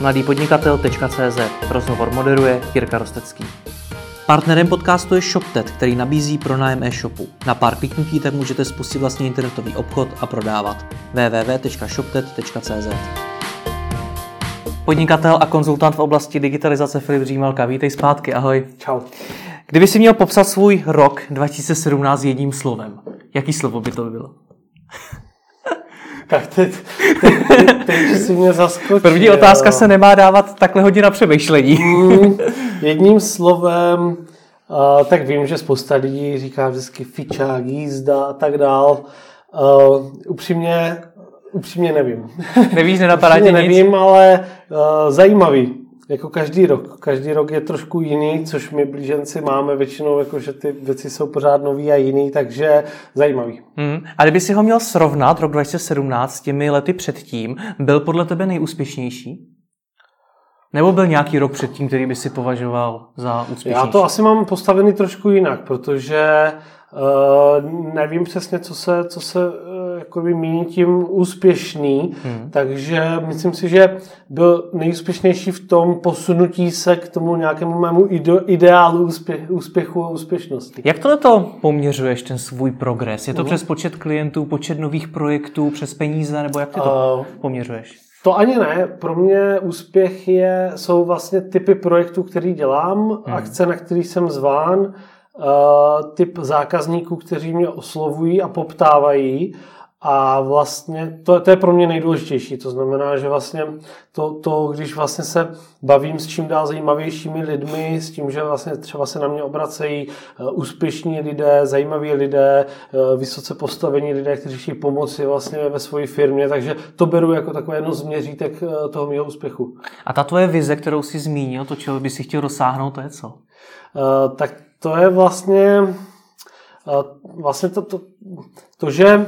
mladýpodnikatel.cz Rozhovor moderuje Jirka Rostecký. Partnerem podcastu je ShopTet, který nabízí pronájem e-shopu. Na pár kliknutí tak můžete spustit vlastně internetový obchod a prodávat. www.shoptet.cz Podnikatel a konzultant v oblasti digitalizace Filip Římelka. Vítej zpátky, ahoj. Čau. Kdyby si měl popsat svůj rok 2017 jedním slovem, jaký slovo by to bylo? Tak teď, teď, teď, teď si mě zaskočil. První otázka se nemá dávat takhle hodně na přemýšlení. Mm, jedním slovem, uh, tak vím, že spousta lidí říká vždycky fičák, jízda a tak dál. Uh, upřímně, upřímně nevím. Nevíš, nenapadá tě nevím, ale uh, zajímavý. Jako každý rok. Každý rok je trošku jiný, což my blíženci máme většinou, jako že ty věci jsou pořád nový a jiný, takže zajímavý. Hmm. A kdyby si ho měl srovnat rok 2017 s těmi lety předtím, byl podle tebe nejúspěšnější? Nebo byl nějaký rok předtím, který by si považoval za úspěšnější? Já to asi mám postavený trošku jinak, protože uh, nevím přesně, co se, co se jakoby míní tím úspěšný, hmm. takže myslím si, že byl nejúspěšnější v tom posunutí se k tomu nějakému mému ideálu úspěch, úspěchu a úspěšnosti. Jak tohle to poměřuješ, ten svůj progres? Je to hmm. přes počet klientů, počet nových projektů, přes peníze, nebo jak ty to uh, poměřuješ? To ani ne. Pro mě úspěch je, jsou vlastně typy projektů, který dělám, hmm. akce, na který jsem zván, uh, typ zákazníků, kteří mě oslovují a poptávají a vlastně to, to je pro mě nejdůležitější. To znamená, že vlastně to, to, když vlastně se bavím s čím dál zajímavějšími lidmi, s tím, že vlastně třeba se na mě obracejí uh, úspěšní lidé, zajímaví lidé, uh, vysoce postavení lidé, kteří chtějí pomoci vlastně ve své firmě, takže to beru jako takové jedno z měřítek uh, toho mého úspěchu. A ta tvoje vize, kterou jsi zmínil, to, čeho by si chtěl dosáhnout, to je co? tak to je vlastně vlastně to, to, to že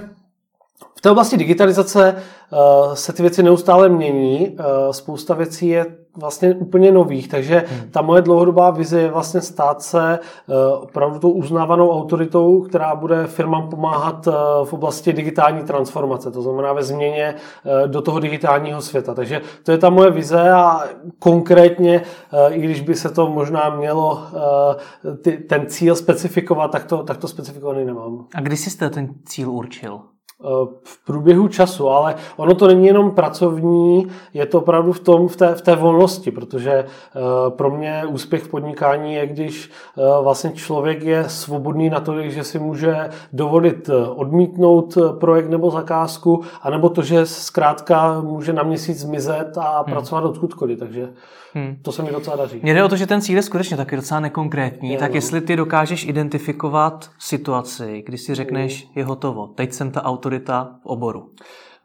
v té oblasti digitalizace uh, se ty věci neustále mění. Uh, spousta věcí je vlastně úplně nových, takže hmm. ta moje dlouhodobá vize je vlastně stát se uh, opravdu tou uznávanou autoritou, která bude firmám pomáhat v oblasti digitální transformace, to znamená ve změně do toho digitálního světa. Takže to je ta moje vize a konkrétně, i když by se to možná mělo ten cíl specifikovat, tak to, tak to specifikovaný nemám. A kdy jsi ten cíl určil? V průběhu času, ale ono to není jenom pracovní, je to opravdu v, tom, v, té, v té volnosti, protože eh, pro mě úspěch v podnikání je, když eh, vlastně člověk je svobodný na to, že si může dovolit eh, odmítnout projekt nebo zakázku, anebo to, že zkrátka může na měsíc zmizet a hmm. pracovat odkudkoliv, takže Hmm. To se mi docela daří. Mně jde o to, že ten cíl je skutečně taky docela nekonkrétní, je, tak no. jestli ty dokážeš identifikovat situaci, kdy si řekneš, je hotovo, teď jsem ta autorita v oboru.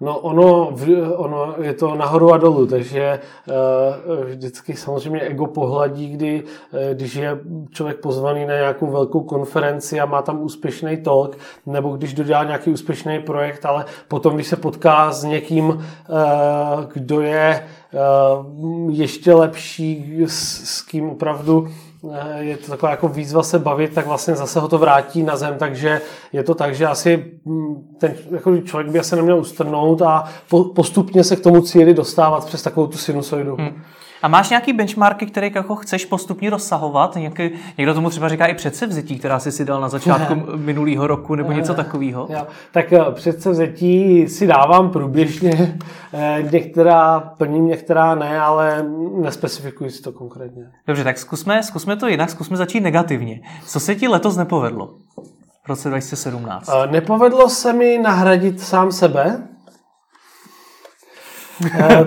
No ono, ono je to nahoru a dolů, takže uh, vždycky samozřejmě ego pohladí, kdy, uh, když je člověk pozvaný na nějakou velkou konferenci a má tam úspěšný talk, nebo když dodělá nějaký úspěšný projekt, ale potom, když se potká s někým, uh, kdo je ještě lepší, s, s kým opravdu Eh, je to taková jako výzva se bavit, tak vlastně zase ho to vrátí na zem, takže je to tak, že asi hm, ten jako člověk by asi neměl ustrnout a postupně se k tomu cíli dostávat přes takovou tu sinusoidu. Hmm. A máš nějaký benchmarky, které jako chceš postupně rozsahovat? Nějaký, někdo tomu třeba říká i předsevzetí, která jsi si dal na začátku minulého roku nebo něco takového? Tak eh, předsevzetí si dávám průběžně. Eh, některá plním, některá ne, ale nespecifikuji si to konkrétně. Dobře, tak zkusme, zkusme to jinak, zkusme začít negativně. Co se ti letos nepovedlo? v roce 2017? Eh, nepovedlo se mi nahradit sám sebe,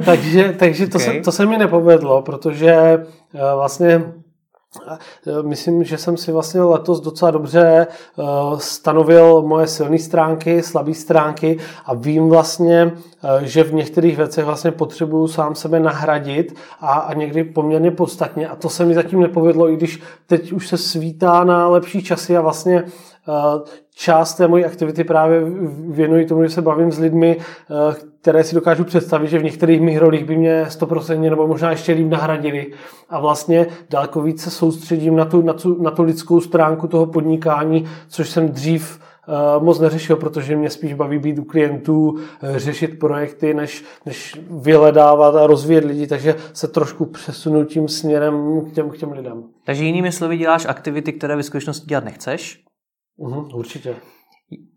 takže takže to, okay. se, to se mi nepovedlo, protože eh, vlastně eh, Myslím, že jsem si vlastně letos docela dobře stanovil moje silné stránky, slabé stránky a vím vlastně, že v některých věcech vlastně potřebuju sám sebe nahradit a, a někdy poměrně podstatně. A to se mi zatím nepovedlo, i když teď už se svítá na lepší časy a vlastně část té mojí aktivity právě věnuji tomu, že se bavím s lidmi, eh, které si dokážu představit, že v některých mých rolích by mě 100% nebo možná ještě líp nahradili. A vlastně daleko více soustředím na tu, na tu, na tu lidskou stránku toho podnikání, což jsem dřív moc neřešil, protože mě spíš baví být u klientů, řešit projekty, než, než vyhledávat a rozvíjet lidi, takže se trošku přesunu tím směrem k těm, k těm lidem. Takže jinými slovy děláš aktivity, které ve skutečnosti dělat nechceš? Uhum, určitě.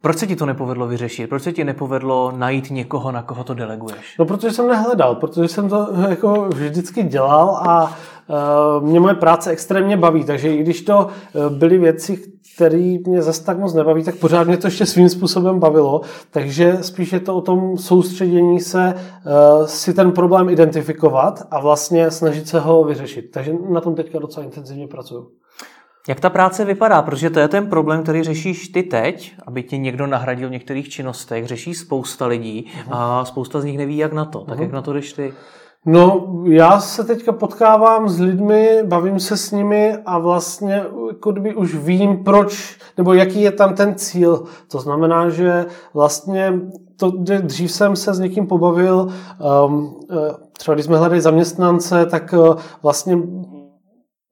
Proč se ti to nepovedlo vyřešit? Proč se ti nepovedlo najít někoho, na koho to deleguješ? No, protože jsem nehledal, protože jsem to jako vždycky dělal a uh, mě moje práce extrémně baví, takže i když to uh, byly věci, které mě zase tak moc nebaví, tak pořád mě to ještě svým způsobem bavilo, takže spíš je to o tom soustředění se uh, si ten problém identifikovat a vlastně snažit se ho vyřešit. Takže na tom teďka docela intenzivně pracuju. Jak ta práce vypadá? Protože to je ten problém, který řešíš ty teď, aby tě někdo nahradil v některých činnostech. Řeší spousta lidí a spousta z nich neví, jak na to. Tak jak na to jdeš ty? No, já se teďka potkávám s lidmi, bavím se s nimi a vlastně jako kdyby už vím, proč, nebo jaký je tam ten cíl. To znamená, že vlastně to, dřív jsem se s někým pobavil, um, třeba když jsme hledali zaměstnance, tak uh, vlastně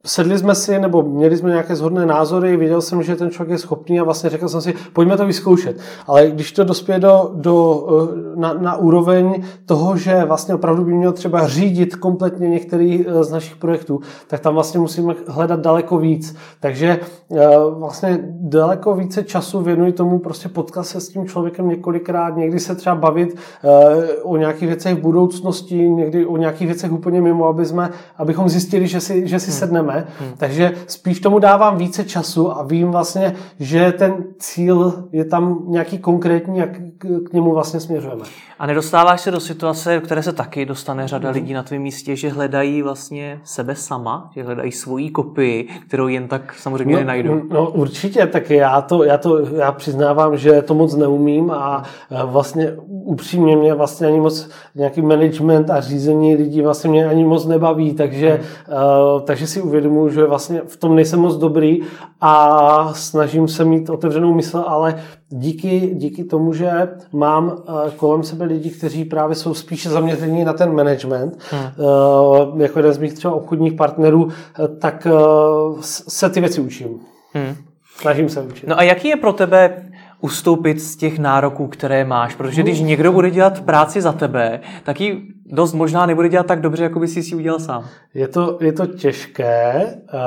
sedli jsme si, nebo měli jsme nějaké zhodné názory, viděl jsem, že ten člověk je schopný a vlastně řekl jsem si, pojďme to vyzkoušet. Ale když to dospěje do, do, eh, na, na úroveň toho, že vlastně opravdu by měl třeba řídit kompletně některý eh, z našich projektů, tak tam vlastně musíme hledat daleko víc. Takže eh, vlastně daleko více času věnuji tomu prostě potkat se s tím člověkem několikrát, někdy se třeba bavit o nějakých věcech v budoucnosti, někdy o nějakých věcech úplně mimo, aby jsme, abychom zjistili, že si, že si hmm. Hmm. Takže spíš tomu dávám více času a vím vlastně, že ten cíl je tam nějaký konkrétní, jak k němu vlastně směřujeme. A nedostáváš se do situace, které se taky dostane řada hmm. lidí na tvém místě, že hledají vlastně sebe sama, že hledají svoji kopii, kterou jen tak samozřejmě no, nenajdou. No určitě, tak já to, já to já přiznávám, že to moc neumím a vlastně upřímně mě vlastně ani moc nějaký management a řízení lidí vlastně mě ani moc nebaví, takže, hmm. uh, takže si uvědomím, uvědomuji, že vlastně v tom nejsem moc dobrý a snažím se mít otevřenou mysl, ale díky, díky tomu, že mám eh, kolem sebe lidi, kteří právě jsou spíše zaměření na ten management, hmm. Eh, jako jeden z mých třeba obchodních partnerů, eh, tak se ty věci učím. Hmm. Snažím se učit. No a jaký je pro tebe ustoupit z těch nároků, které máš. Protože když někdo bude dělat práci za tebe, tak ji dost možná nebude dělat tak dobře, jako by si ji udělal sám. Je to, je to těžké, eh,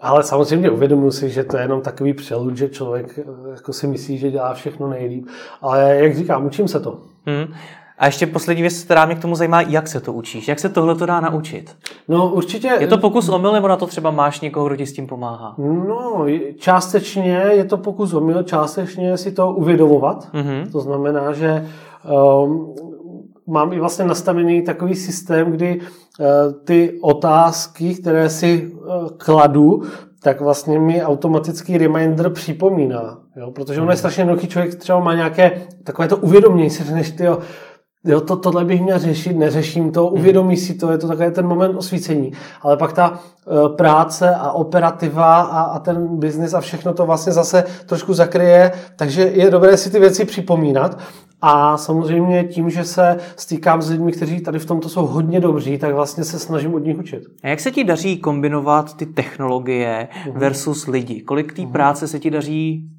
ale samozřejmě uvědomuji si, že to je jenom takový přelud, že člověk eh, jako si myslí, že dělá všechno nejlíp. Ale jak říkám, učím se to. Hmm. A ještě poslední věc, která mě k tomu zajímá, jak se to učíš? Jak se tohle to dá naučit? No určitě... Je to pokus omyl, nebo na to třeba máš někoho, kdo ti s tím pomáhá? No, částečně je to pokus omyl, částečně si to uvědomovat. Mm-hmm. To znamená, že um, mám i vlastně nastavený takový systém, kdy uh, ty otázky, které si uh, kladu, tak vlastně mi automatický reminder připomíná. Jo? Protože on je mhm. strašně jednoduchý člověk, třeba má nějaké takové to uvědomění si, než ty jo, to, tohle bych měl řešit, neřeším to, uvědomí si to, je to takový ten moment osvícení. Ale pak ta uh, práce a operativa a, a ten biznis a všechno to vlastně zase trošku zakryje, takže je dobré si ty věci připomínat. A samozřejmě tím, že se stýkám s lidmi, kteří tady v tomto jsou hodně dobří, tak vlastně se snažím od nich učit. A jak se ti daří kombinovat ty technologie mhm. versus lidi? Kolik té práce se ti daří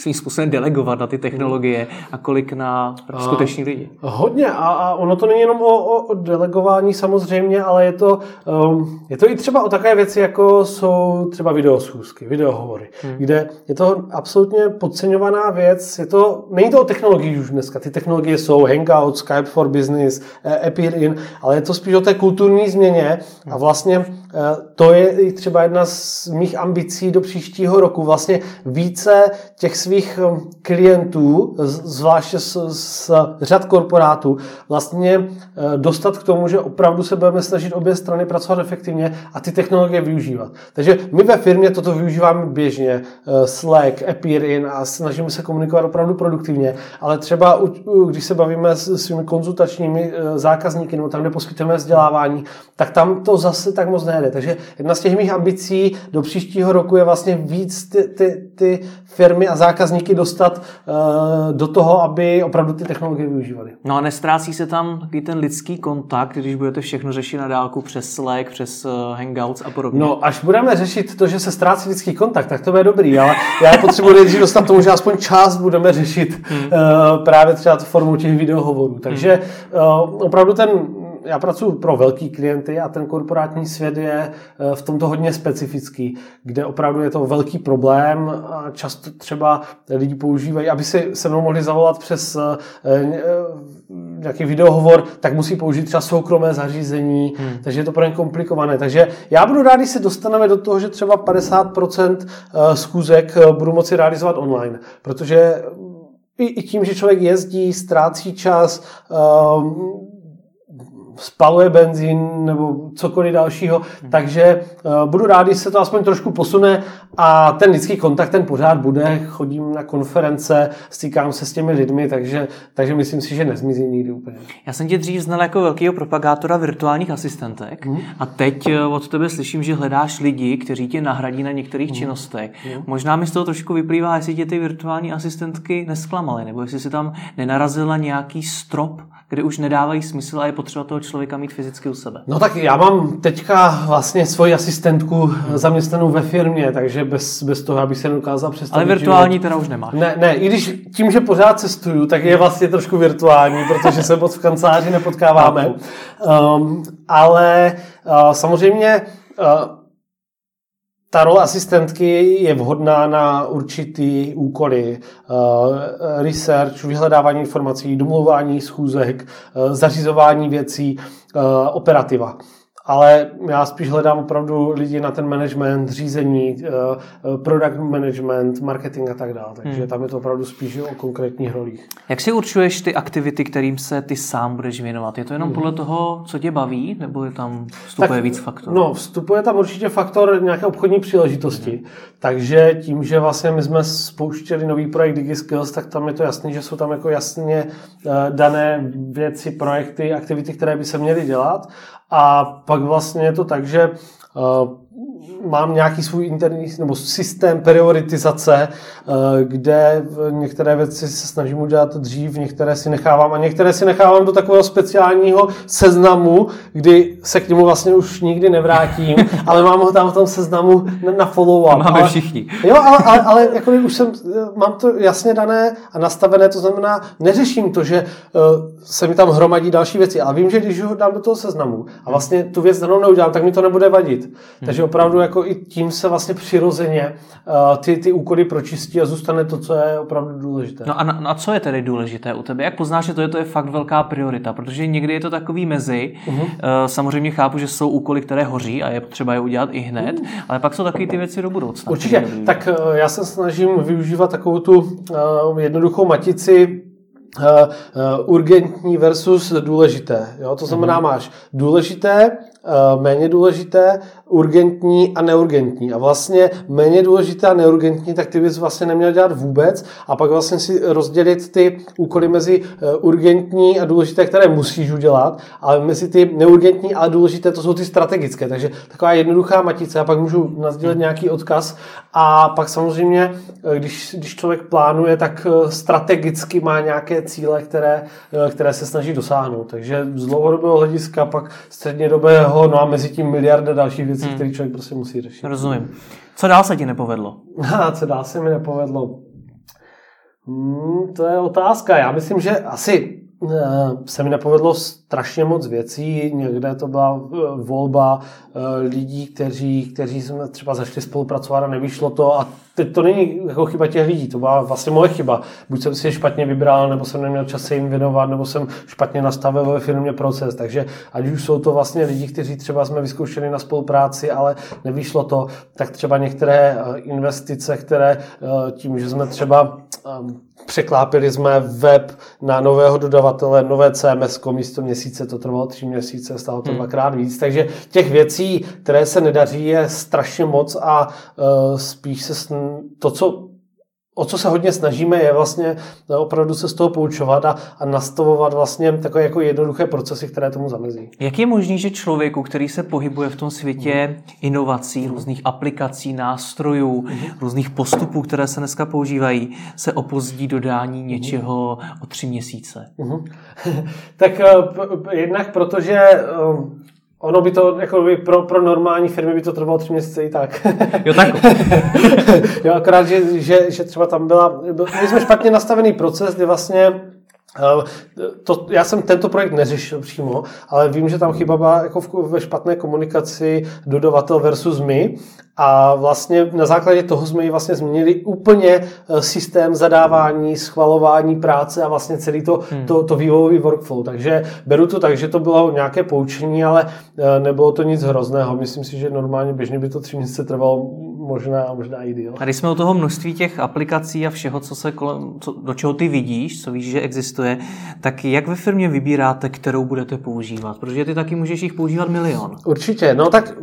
svým způsobem delegovat na ty technologie a kolik na skuteční lidi? Hodně a, a ono to není jenom o, o, o delegování samozřejmě, ale je to, um, je to i třeba o takové věci, jako jsou třeba videoschůzky, videohovory, hmm. kde je to absolutně podceňovaná věc. Je to, není to o technologii už dneska. Ty technologie jsou Hangout, Skype for Business, eh, Appear In, ale je to spíš o té kulturní změně a vlastně eh, to je i třeba jedna z mých ambicí do příštího roku. Vlastně více těch svých um, klientů, zvláště z, z řad korporátů, vlastně eh, dostat k tomu, že opravdu se budeme snažit obě strany pracovat efektivně a ty technologie využívat. Takže my ve firmě toto využíváme běžně, eh, Slack, Appear In a snažíme se komunikovat opravdu produktivně, ale třeba když se bavíme s svými konzultačními eh, zákazníky nebo tam, kde poskytujeme vzdělávání, tak tam to zase tak moc nejde. Takže jedna z těch mých ambicí do příštího roku je vlastně víc ty, ty, ty firmy a zákazníky zákazníky dostat uh, do toho, aby opravdu ty technologie využívali. No a nestrácí se tam takový ten lidský kontakt, když budete všechno řešit na dálku přes Slack, přes uh, Hangouts a podobně? No, až budeme řešit to, že se ztrácí lidský kontakt, tak to bude dobrý, ale já potřebuji nejdřív dostat tomu, že aspoň část budeme řešit hmm. uh, právě třeba formou těch videohovorů. Takže uh, opravdu ten já pracuji pro velký klienty a ten korporátní svět je eh, v tomto hodně specifický, kde opravdu je to velký problém a často třeba lidi používají, aby si se mnou mohli zavolat přes eh, eh, nějaký videohovor, tak musí použít třeba soukromé zařízení, hmm. takže je to pro ně komplikované. Takže já budu rád, když se dostaneme do toho, že třeba 50% schůzek budu moci realizovat online, protože i, i tím, že člověk jezdí, ztrácí čas, spaluje benzín nebo cokoliv dalšího, hmm. takže uh, budu rád, když se to aspoň trošku posune a ten lidský kontakt ten pořád bude, chodím na konference, stýkám se s těmi lidmi, takže, takže myslím si, že nezmizí nikdy úplně. Já jsem tě dřív znal jako velkého propagátora virtuálních asistentek hmm. a teď eh, od tebe slyším, že hledáš lidi, kteří tě nahradí na některých hmm. činnostech. Hmm. Možná mi z toho trošku vyplývá, jestli tě ty virtuální asistentky nesklamaly, nebo jestli si tam nenarazila nějaký strop, kde už nedávají smysl a je potřeba toho člověka mít fyzicky u sebe. No tak já mám teďka vlastně svoji asistentku zaměstnanou ve firmě, takže bez, bez toho, aby se dokázal představit. Ale virtuální život. teda už nemáš. Ne, ne, i když tím, že pořád cestuju, tak je vlastně trošku virtuální, protože se moc v kanceláři nepotkáváme. Um, ale uh, samozřejmě uh, ta role asistentky je vhodná na určitý úkoly. Uh, research, vyhledávání informací, domluvání schůzek, uh, zařizování věcí, uh, operativa ale já spíš hledám opravdu lidi na ten management, řízení, eh, eh, product management, marketing a tak dále. Takže hmm. tam je to opravdu spíš o konkrétních rolích. Jak si určuješ ty aktivity, kterým se ty sám budeš věnovat? Je to jenom hmm. podle toho, co tě baví, nebo je tam vstupuje tak, víc faktorů? No, vstupuje tam určitě faktor nějaké obchodní příležitosti. Hmm. Takže tím, že vlastně my jsme spouštěli nový projekt DigiSkills, tak tam je to jasné, že jsou tam jako jasně eh, dané věci, projekty, aktivity, které by se měly dělat. A pak vlastně je to tak, že uh, mám nějaký svůj interní nebo systém prioritizace, eh, kde některé věci se snažím udělat dřív, některé si nechávám a některé si nechávám do takového speciálního seznamu, kdy se k němu vlastně už nikdy nevrátím, ale mám ho tam v tom seznamu na follow-up. Máme ale, všichni. Jo, ale, ale, ale jako už jsem, mám to jasně dané a nastavené, to znamená, neřeším to, že uh, se mi tam hromadí další věci, ale vím, že když ho dám do toho seznamu a vlastně tu věc danou neudělám, tak mi to nebude vadit. Takže opravdu jako i tím se vlastně přirozeně uh, ty, ty úkoly pročistí a zůstane to, co je opravdu důležité. No a, na, a co je tedy důležité u tebe? Jak poznáš, že to je, to je fakt velká priorita? Protože někdy je to takový mezi. Uh-huh. Uh, samozřejmě chápu, že jsou úkoly, které hoří a je potřeba je udělat i hned, uh-huh. ale pak jsou takové ty věci do budoucna. Určitě. Tak uh, já se snažím využívat takovou tu uh, jednoduchou matici Uh, uh, urgentní versus důležité. Jo? To znamená, máš důležité, uh, méně důležité, urgentní a neurgentní. A vlastně méně důležité a neurgentní, tak ty bys vlastně neměl dělat vůbec a pak vlastně si rozdělit ty úkoly mezi eh, urgentní a důležité, které musíš udělat, ale mezi ty neurgentní a důležité, to jsou ty strategické. Takže taková jednoduchá matice a pak můžu nazdílet nějaký odkaz a pak samozřejmě, eh, když, když člověk plánuje, tak eh, strategicky má nějaké cíle, které, které se snaží dosáhnout. Takže z dlouhodobého hlediska, pak střednědobého, no a mezi tím miliarda dalších věcí, hmm. které člověk prostě musí řešit. Rozumím. Co dál se ti nepovedlo? A co dál se mi nepovedlo? Hmm, to je otázka. Já myslím, že asi se mi nepovedlo strašně moc věcí. Někde to byla eh, volba eh, lidí, kteří, kteří jsme třeba začali spolupracovat a nevyšlo to. A teď to není jako chyba těch lidí, to byla vlastně moje chyba. Buď jsem si je špatně vybral, nebo jsem neměl čas se jim věnovat, nebo jsem špatně nastavil ve firmě proces. Takže ať už jsou to vlastně lidi, kteří třeba jsme vyzkoušeli na spolupráci, ale nevyšlo to, tak třeba některé investice, které tím, že jsme třeba překlápili jsme web na nového dodavatele, nové CMS, místo měsíce, to trvalo tři měsíce, stalo to hmm. dvakrát víc, takže těch věcí, které se nedaří, je strašně moc a uh, spíš se sn... to, co o co se hodně snažíme, je vlastně opravdu se z toho poučovat a, a nastavovat vlastně takové jako jednoduché procesy, které tomu zamezí. Jak je možné, že člověku, který se pohybuje v tom světě mm. inovací, různých aplikací, nástrojů, mm. různých postupů, které se dneska používají, se opozdí dodání něčeho o tři měsíce? Mm. tak eh, jednak protože eh, Ono by to, jako by pro, pro normální firmy by to trvalo tři měsíce i tak. Jo, tak. jo, akorát, že, že, že třeba tam byla, my jsme špatně nastavený proces, kdy vlastně Eh, to, já jsem tento projekt neřešil přímo, ale vím, že tam chyba byla jako v, ve špatné komunikaci dodavatel versus my a vlastně na základě toho jsme ji vlastně změnili úplně eh, systém zadávání, schvalování práce a vlastně celý to, hmm. to, to vývojový workflow. Takže beru to tak, že to bylo nějaké poučení, ale eh, nebylo to nic hrozného. Myslím si, že normálně běžně by to tři měsíce trvalo možná, možná i díl. A když jsme u toho množství těch aplikací a všeho, co se kolem, co, do čeho ty vidíš, co víš, že existuje, tak jak ve firmě vybíráte, kterou budete používat? Protože ty taky můžeš jich používat milion. Určitě, no tak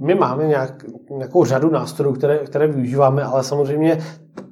my máme nějak, nějakou řadu nástrojů, které, které využíváme, ale samozřejmě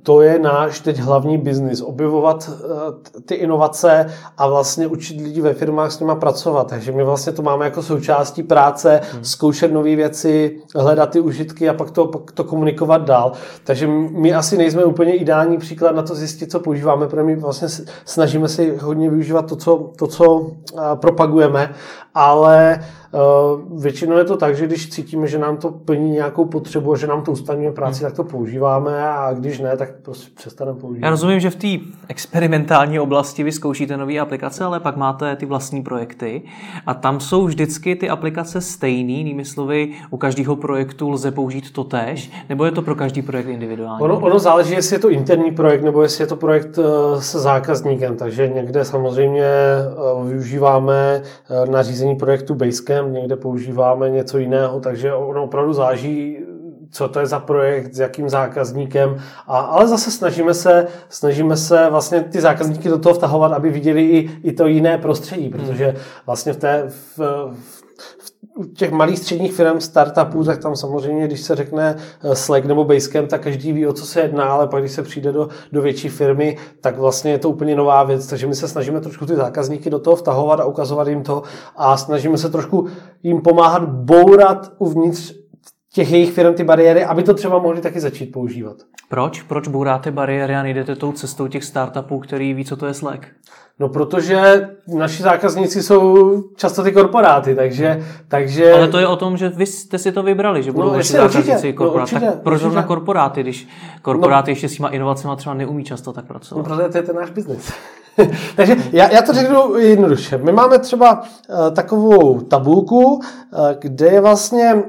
to je náš teď hlavní biznis, objevovat eh, ty inovace a vlastně učit lidi ve firmách s nimi pracovat. Takže my vlastně to máme jako součástí práce, hmm. zkoušet nové věci, hledat ty užitky a pak to, pak to komunikovat dál. Takže my asi nejsme úplně ideální příklad na to zjistit, co používáme, protože my vlastně snažíme se hodně využívat to, co, to, co eh, propagujeme, ale uh, většinou je to tak, že když cítíme, že nám to plní nějakou potřebu a že nám to usnadňuje práci, hmm. tak to používáme a když ne, tak prostě přestaneme používat. Já rozumím, že v té experimentální oblasti vy zkoušíte nové aplikace, ale pak máte ty vlastní projekty a tam jsou vždycky ty aplikace stejný, jinými slovy, u každého projektu lze použít to tež, nebo je to pro každý projekt individuální? Ono, ono záleží, jestli je to interní projekt, nebo jestli je to projekt uh, se zákazníkem, takže někde samozřejmě uh, využíváme uh, nařízení projektu Basecamp, někde používáme něco jiného, takže ono opravdu záží co to je za projekt, s jakým zákazníkem, a, ale zase snažíme se, snažíme se vlastně ty zákazníky do toho vtahovat, aby viděli i, i to jiné prostředí, protože vlastně v té, v, v, u těch malých středních firm, startupů, tak tam samozřejmě, když se řekne eh, Slack nebo Basecamp, tak každý ví, o co se jedná, ale pak, když se přijde do, do větší firmy, tak vlastně je to úplně nová věc. Takže my se snažíme trošku ty zákazníky do toho vtahovat a ukazovat jim to a snažíme se trošku jim pomáhat bourat uvnitř těch jejich firm ty bariéry, aby to třeba mohli taky začít používat. Proč? Proč bouráte bariéry a nejdete tou cestou těch startupů, který ví, co to je Slack? No, protože naši zákazníci jsou často ty korporáty, takže... takže... Ale to je o tom, že vy jste si to vybrali, že budou no, vaši zákazníci korporáty. No, určitě, tak proč určitě. na korporáty, když korporáty no, ještě s těma inovacemi třeba neumí často tak pracovat? No, protože to je ten náš biznis. Takže já, já to řeknu jednoduše. My máme třeba uh, takovou tabulku, uh, kde je vlastně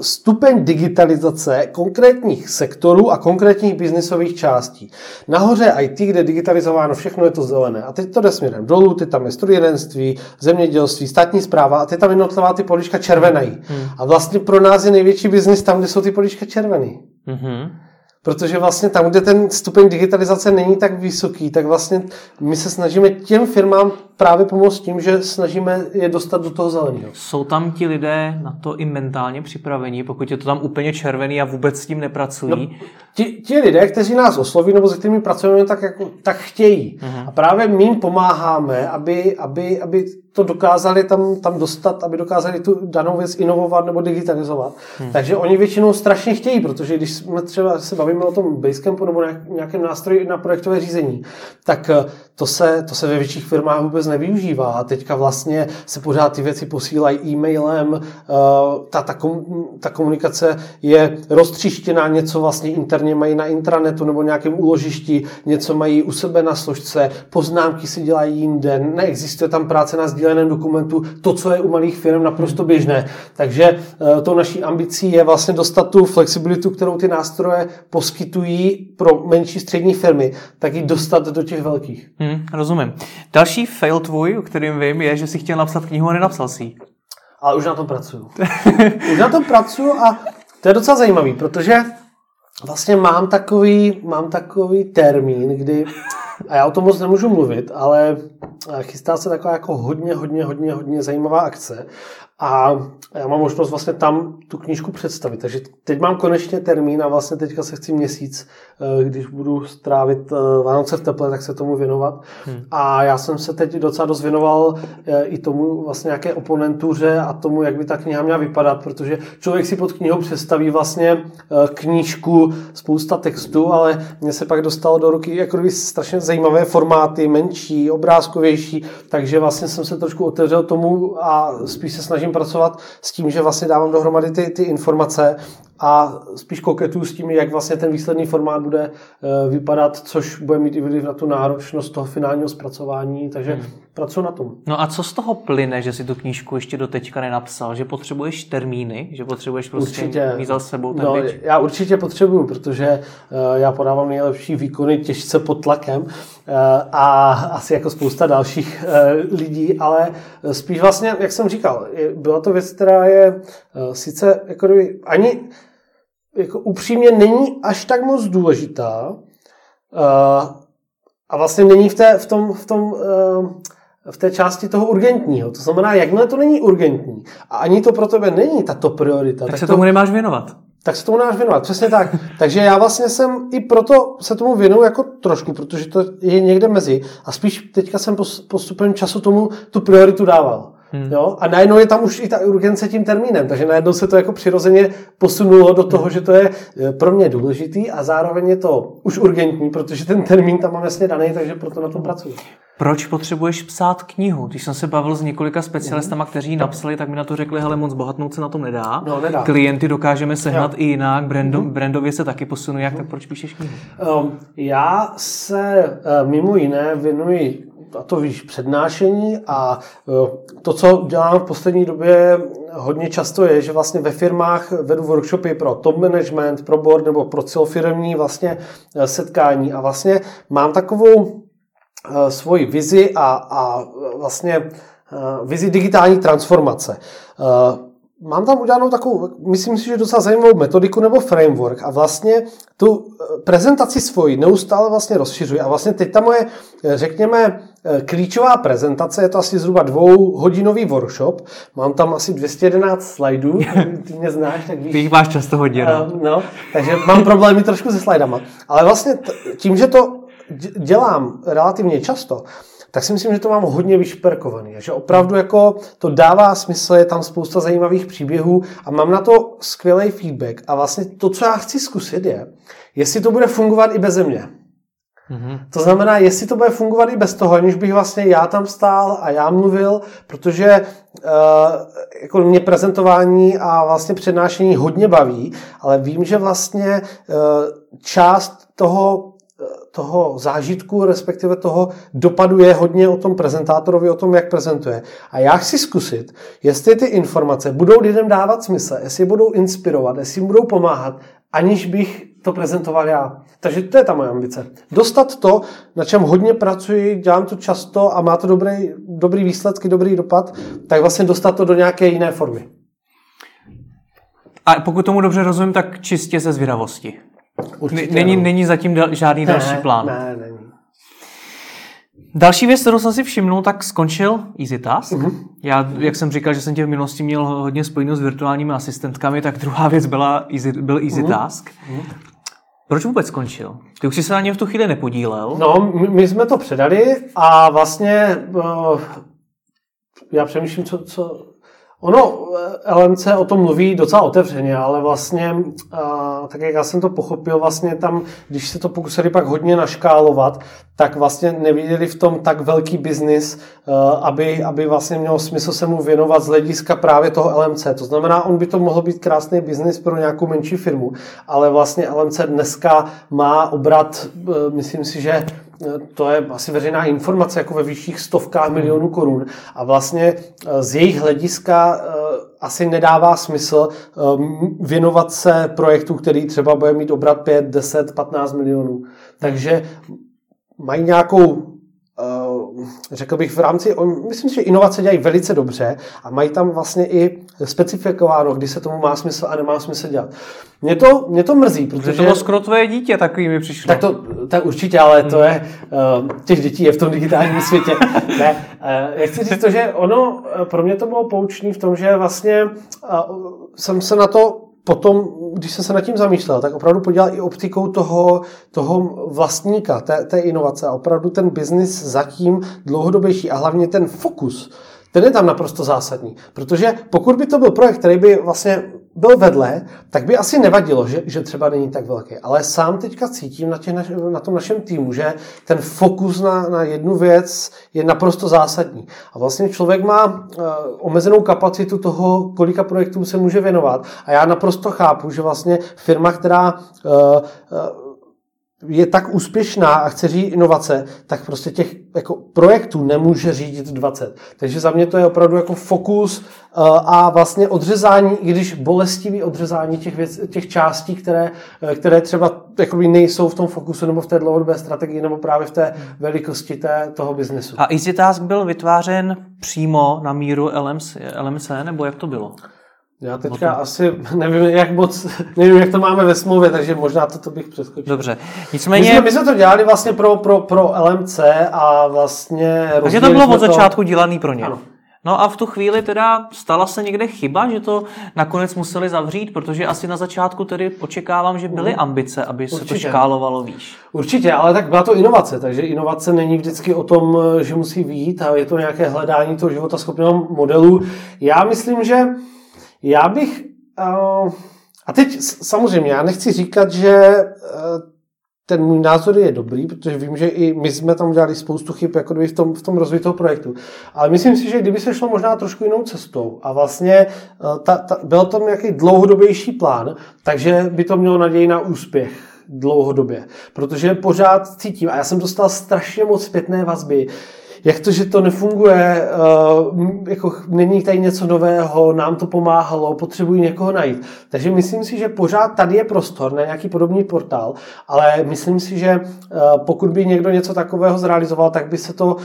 stupeň digitalizace konkrétních sektorů a konkrétních biznisových částí. Nahoře IT, kde je digitalizováno všechno, je to zelené. A teď to jde směrem dolů, ty tam je strojírenství, zemědělství, státní zpráva a ty tam jednotlivá ty polička červenají. Hmm. A vlastně pro nás je největší biznis tam, kde jsou ty polička červený. Hmm. Protože vlastně tam, kde ten stupeň digitalizace není tak vysoký, tak vlastně my se snažíme těm firmám právě pomoct tím, že snažíme je dostat do toho zeleného. Jsou tam ti lidé na to i mentálně připraveni, pokud je to tam úplně červený a vůbec s tím nepracují? No, ti, ti lidé, kteří nás osloví nebo se kterými pracujeme, tak, jako, tak chtějí. Uh-huh. A právě my jim pomáháme, aby, aby, aby to dokázali tam, tam dostat, aby dokázali tu danou věc inovovat nebo digitalizovat. Hmm. Takže oni většinou strašně chtějí, protože když jsme třeba se bavíme o tom Basecampu nebo nějakém nástroji na projektové řízení, tak eh, to se, to se ve větších firmách vůbec nevyužívá. Teďka vlastně se pořád ty věci posílají e-mailem, eh, ta, ta, ta komunikace je roztříštěná, něco vlastně interně mají na intranetu nebo nějakém úložišti, něco mají u sebe na složce, poznámky si dělají jinde, neexistuje tam práce na sdíleném dokumentu, to, co je u malých firm naprosto běžné. Takže eh, to naší ambicí je vlastně dostat tu flexibilitu, kterou ty nástroje poskytují pro menší střední firmy, tak ji dostat do těch velkých. Hmm, rozumím. Další fail tvůj, o kterým vím, je, že jsi chtěl napsat knihu a nenapsal si. Ale už na tom pracuju. už na tom pracuju a to je docela zajímavý, protože vlastně mám takový, mám takový termín, kdy, a já o tom moc nemůžu mluvit, ale chystá se taková jako hodně, hodně, hodně, hodně zajímavá akce a já mám možnost vlastně tam tu knížku představit. Takže teď mám konečně termín a vlastně teďka se chci měsíc, eh, když budu strávit eh, Vánoce v teple, tak se tomu věnovat. Hmm. A já jsem se teď docela dost věnoval eh, i tomu vlastně nějaké oponentuře a tomu, jak by ta kniha měla vypadat, protože člověk si pod knihou představí vlastně knížku, spousta textu, ale mně se pak dostalo do ruky jako strašně zajímavé formáty, menší, obrázkovější, takže vlastně jsem se trošku otevřel tomu a spíš se snažím pracovat s tím, že vlastně dávám dohromady ty, ty informace a spíš koketuju s tím, jak vlastně ten výsledný formát bude eh, vypadat, což bude mít i vliv na tu náročnost toho finálního zpracování, takže hmm. pracuji na tom. No a co z toho plyne, že si tu knížku ještě do teďka nenapsal? Že potřebuješ termíny? Že potřebuješ prostě určitě. mít za sebou ten no, Já určitě potřebuju, protože eh, já podávám nejlepší výkony těžce pod tlakem eh, a asi jako spousta dalších lidí, ale spíš vlastně, jak jsem říkal, byla to věc, která je sice jako ani jako upřímně není až tak moc důležitá uh, a vlastně není v, té, v, tom, v, tom, uh, v té části toho urgentního. To znamená, jakmile to není urgentní a ani to pro tebe není tato priorita. Tak, tak se to, tomu nemáš věnovat. Tak se tomu nemáš věnovat, přesně tak. Takže já vlastně jsem i proto se tomu věnuju jako trošku, protože to je někde mezi. A spíš teďka jsem postupem času tomu tu prioritu dával. Hmm. Jo? A najednou je tam už i ta urgence tím termínem, takže najednou se to jako přirozeně posunulo do toho, hmm. že to je e, pro mě důležitý a zároveň je to už urgentní, protože ten termín tam mám jasně daný, takže proto na tom pracuji. Proč potřebuješ psát knihu? Když jsem se bavil s několika specialistama, kteří napsali, tak mi na to řekli, hele, moc bohatnout se na tom nedá. No, nedá. Klienty dokážeme sehnat jo. i jinak, brando, mm-hmm. brandově se taky posunuje. Jak tak proč píšeš knihu? Um, já se uh, mimo jiné věnuji a to víš, přednášení a e, to, co dělám v poslední době hodně často je, že vlastně ve firmách vedu workshopy pro top management, pro board nebo pro celofirmní vlastně e, setkání. A vlastně mám takovou e, svoji vizi a, a vlastně vizi digitální transformace. Mám tam udělanou takovou, myslím si, že docela zajímavou metodiku nebo framework a vlastně tu prezentaci svoji neustále vlastně rozšiřuji. A vlastně teď ta moje, řekněme, klíčová prezentace, je to asi zhruba dvouhodinový workshop, mám tam asi 211 slajdů, ty mě znáš, tak víš. Ty jich máš často hodně, no. no. takže mám problémy trošku se slajdama, ale vlastně tím, že to dělám relativně často, tak si myslím, že to mám hodně vyšperkovaný. Že opravdu jako to dává smysl, je tam spousta zajímavých příběhů a mám na to skvělý feedback. A vlastně to, co já chci zkusit, je, jestli to bude fungovat i bez mě. Mm-hmm. To znamená, jestli to bude fungovat i bez toho, aniž bych vlastně já tam stál a já mluvil, protože uh, jako mě prezentování a vlastně přednášení hodně baví, ale vím, že vlastně uh, část toho toho zážitku, respektive toho dopadu je hodně o tom prezentátorovi, o tom, jak prezentuje. A já chci zkusit, jestli ty informace budou lidem dávat smysl, jestli budou inspirovat, jestli jim budou pomáhat, aniž bych to prezentoval já. Takže to je ta moje ambice. Dostat to, na čem hodně pracuji, dělám to často a má to dobrý, dobrý výsledky, dobrý dopad, tak vlastně dostat to do nějaké jiné formy. A pokud tomu dobře rozumím, tak čistě ze zvědavosti. Určitě, není, no. není zatím dal, žádný ne, další plán. Ne, není. Další věc, kterou jsem si všimnul, tak skončil Easy Task. Uh-huh. Já, jak jsem říkal, že jsem tě v minulosti měl hodně spojeno s virtuálními asistentkami, tak druhá věc byla easy, byl Easy uh-huh. Task. Uh-huh. Proč vůbec skončil? Ty už jsi se na něm v tu chvíli nepodílel. No, my, my jsme to předali a vlastně uh, já přemýšlím, co, co, Ono, eh, LMC o tom mluví docela otevřeně, ale vlastně, tak jak já jsem to pochopil, vlastně tam, když se to pokusili pak hodně naškálovat, tak vlastně neviděli v tom tak velký biznis, eh, aby, aby vlastně mělo smysl se mu věnovat z hlediska právě toho LMC. To znamená, on by to mohl být krásný biznis pro nějakou menší firmu, ale vlastně LMC dneska má obrat, eh, myslím si, že to je asi veřejná informace, jako ve vyšších stovkách milionů korun. A vlastně eh, z jejich hlediska eh, asi nedává smysl eh, věnovat se projektu, který třeba bude mít obrat 5, 10, 15 milionů. Takže mají nějakou řekl bych, v rámci, myslím si, že inovace dělají velice dobře a mají tam vlastně i specifikováno, kdy se tomu má smysl a nemá smysl dělat. Mě to, mě to mrzí, protože... To bylo skoro tvoje dítě, takový mi přišlo. Tak to, tak určitě, ale to je, uh, těch dětí je v tom digitálním světě. ne, já chci říct to, že ono, pro mě to bylo poučný v tom, že vlastně jsem se na to potom, když jsem se nad tím zamýšlel, tak opravdu podělal i optikou toho, toho vlastníka, té, té inovace a opravdu ten biznis zatím dlouhodobější a hlavně ten fokus, ten je tam naprosto zásadní. Protože pokud by to byl projekt, který by vlastně byl vedle, tak by asi nevadilo, že, že třeba není tak velký. Ale sám teďka cítím na, tě, na tom našem týmu, že ten fokus na, na jednu věc je naprosto zásadní. A vlastně člověk má uh, omezenou kapacitu toho, kolika projektů se může věnovat. A já naprosto chápu, že vlastně firma, která uh, uh, je tak úspěšná a chce řídit inovace, tak prostě těch jako projektů nemůže řídit 20. Takže za mě to je opravdu jako fokus eh, a vlastně odřezání, i když bolestivý odřezání těch, věc, těch částí, které, eh, které třeba jakoby nejsou v tom fokusu nebo v té dlouhodobé strategii nebo právě v té velikosti té, toho biznesu. A EasyTask byl vytvářen přímo na míru LMC, LMC nebo jak to bylo? Já teďka to... asi nevím, jak moc, nevím, jak to máme ve smlouvě, takže možná to, to bych přeskočil. Dobře. Nicméně... My jsme, my jsme to dělali vlastně pro, pro, pro LMC a vlastně... Takže to bylo od začátku to... dělaný pro ně. Ano. No a v tu chvíli teda stala se někde chyba, že to nakonec museli zavřít, protože asi na začátku tedy očekávám, že byly mhm. ambice, aby Určitě. se to škálovalo výš. Určitě, ale tak byla to inovace, takže inovace není vždycky o tom, že musí výjít a je to nějaké hledání toho života schopného modelu. Já myslím, že já bych... Uh, a teď samozřejmě, já nechci říkat, že uh, ten můj názor je dobrý, protože vím, že i my jsme tam udělali spoustu chyb jako v tom, v tom rozvoji toho projektu. Ale myslím si, že kdyby se šlo možná trošku jinou cestou a vlastně uh, ta, ta, byl tam nějaký dlouhodobější plán, takže by to mělo naději na úspěch dlouhodobě. Protože pořád cítím, a já jsem dostal strašně moc zpětné vazby, jak to, že to nefunguje, uh, jako není tady něco nového, nám to pomáhalo, potřebují někoho najít. Takže myslím si, že pořád tady je prostor na nějaký podobný portál, ale myslím si, že uh, pokud by někdo něco takového zrealizoval, tak by se to, uh,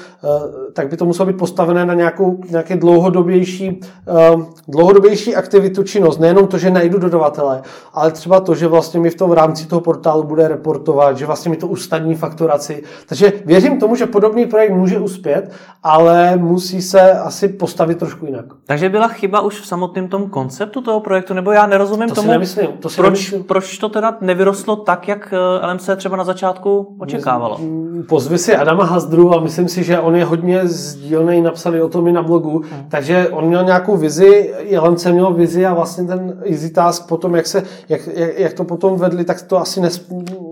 tak by to muselo být postavené na nějakou, nějaké dlouhodobější, dlouhodobější aktivitu, činnost. Nejenom to, že najdu dodavatele, ale třeba to, že vlastně mi v tom rámci toho portálu bude reportovat, že vlastně mi to ustaní fakturaci. Takže věřím tomu, že podobný projekt může uspět uspět, ale musí se asi postavit trošku jinak. Takže byla chyba už v samotném tom konceptu toho projektu, nebo já nerozumím to tomu, si nemyslím, to si proč, nemyslím. proč to teda nevyrostlo tak, jak eh, LMC třeba na začátku očekávalo? Pozvi si Adama Hazdru a myslím si, že on je hodně sdílný, napsali o tom i na blogu, hmm. takže on měl nějakou vizi, LMC měl vizi a vlastně ten Easy Task potom, jak, se, jak, jak, jak to potom vedli, tak to asi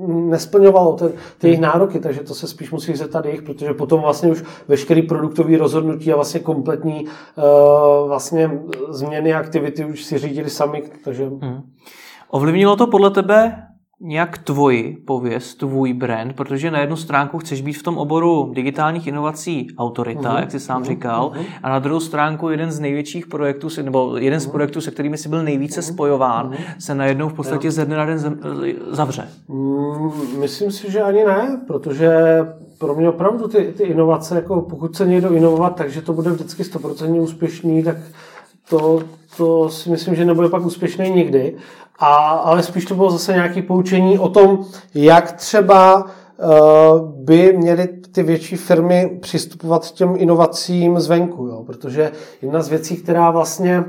nesplňovalo ten, ty jejich hmm. nároky, takže to se spíš musí zeptat jich, protože potom vlastně už veškerý produktový rozhodnutí a vlastně kompletní uh, vlastně změny aktivity už si řídili sami. Takže... Hmm. Ovlivnilo to podle tebe nějak tvoji pověst, tvůj brand, protože na jednu stránku chceš být v tom oboru digitálních inovací autorita, uh-huh. jak jsi sám uh-huh. říkal, uh-huh. a na druhou stránku jeden z největších projektů, nebo jeden z projektů, se kterými jsi byl nejvíce spojován, uh-huh. se najednou v podstatě ze dne na den zavře. Mm, myslím si, že ani ne, protože pro mě opravdu ty, ty inovace, jako pokud se někdo inovovat, takže to bude vždycky 100% úspěšný, tak to, to si myslím, že nebude pak úspěšný nikdy. A, ale spíš to bylo zase nějaké poučení o tom, jak třeba uh, by měly ty větší firmy přistupovat k těm inovacím zvenku. Jo? Protože jedna z věcí, která vlastně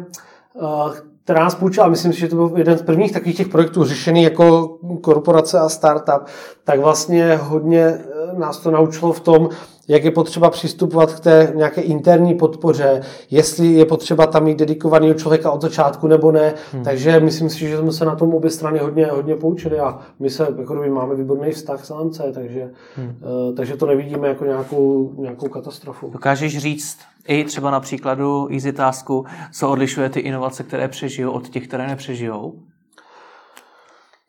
uh, která nás poučila, myslím si, že to byl jeden z prvních takových těch projektů řešený jako korporace a startup, tak vlastně hodně eh, nás to naučilo v tom, jak je potřeba přistupovat k té nějaké interní podpoře, jestli je potřeba tam mít dedikovaného člověka od začátku nebo ne. Hmm. Takže myslím si, že jsme se na tom obě strany hodně, hodně poučili a my se jako máme výborný vztah s LMC, takže, hmm. uh, takže to nevidíme jako nějakou, nějakou katastrofu. Dokážeš říct i třeba na příkladu Easy Tasku, co odlišuje ty inovace, které přežijou od těch, které nepřežijou?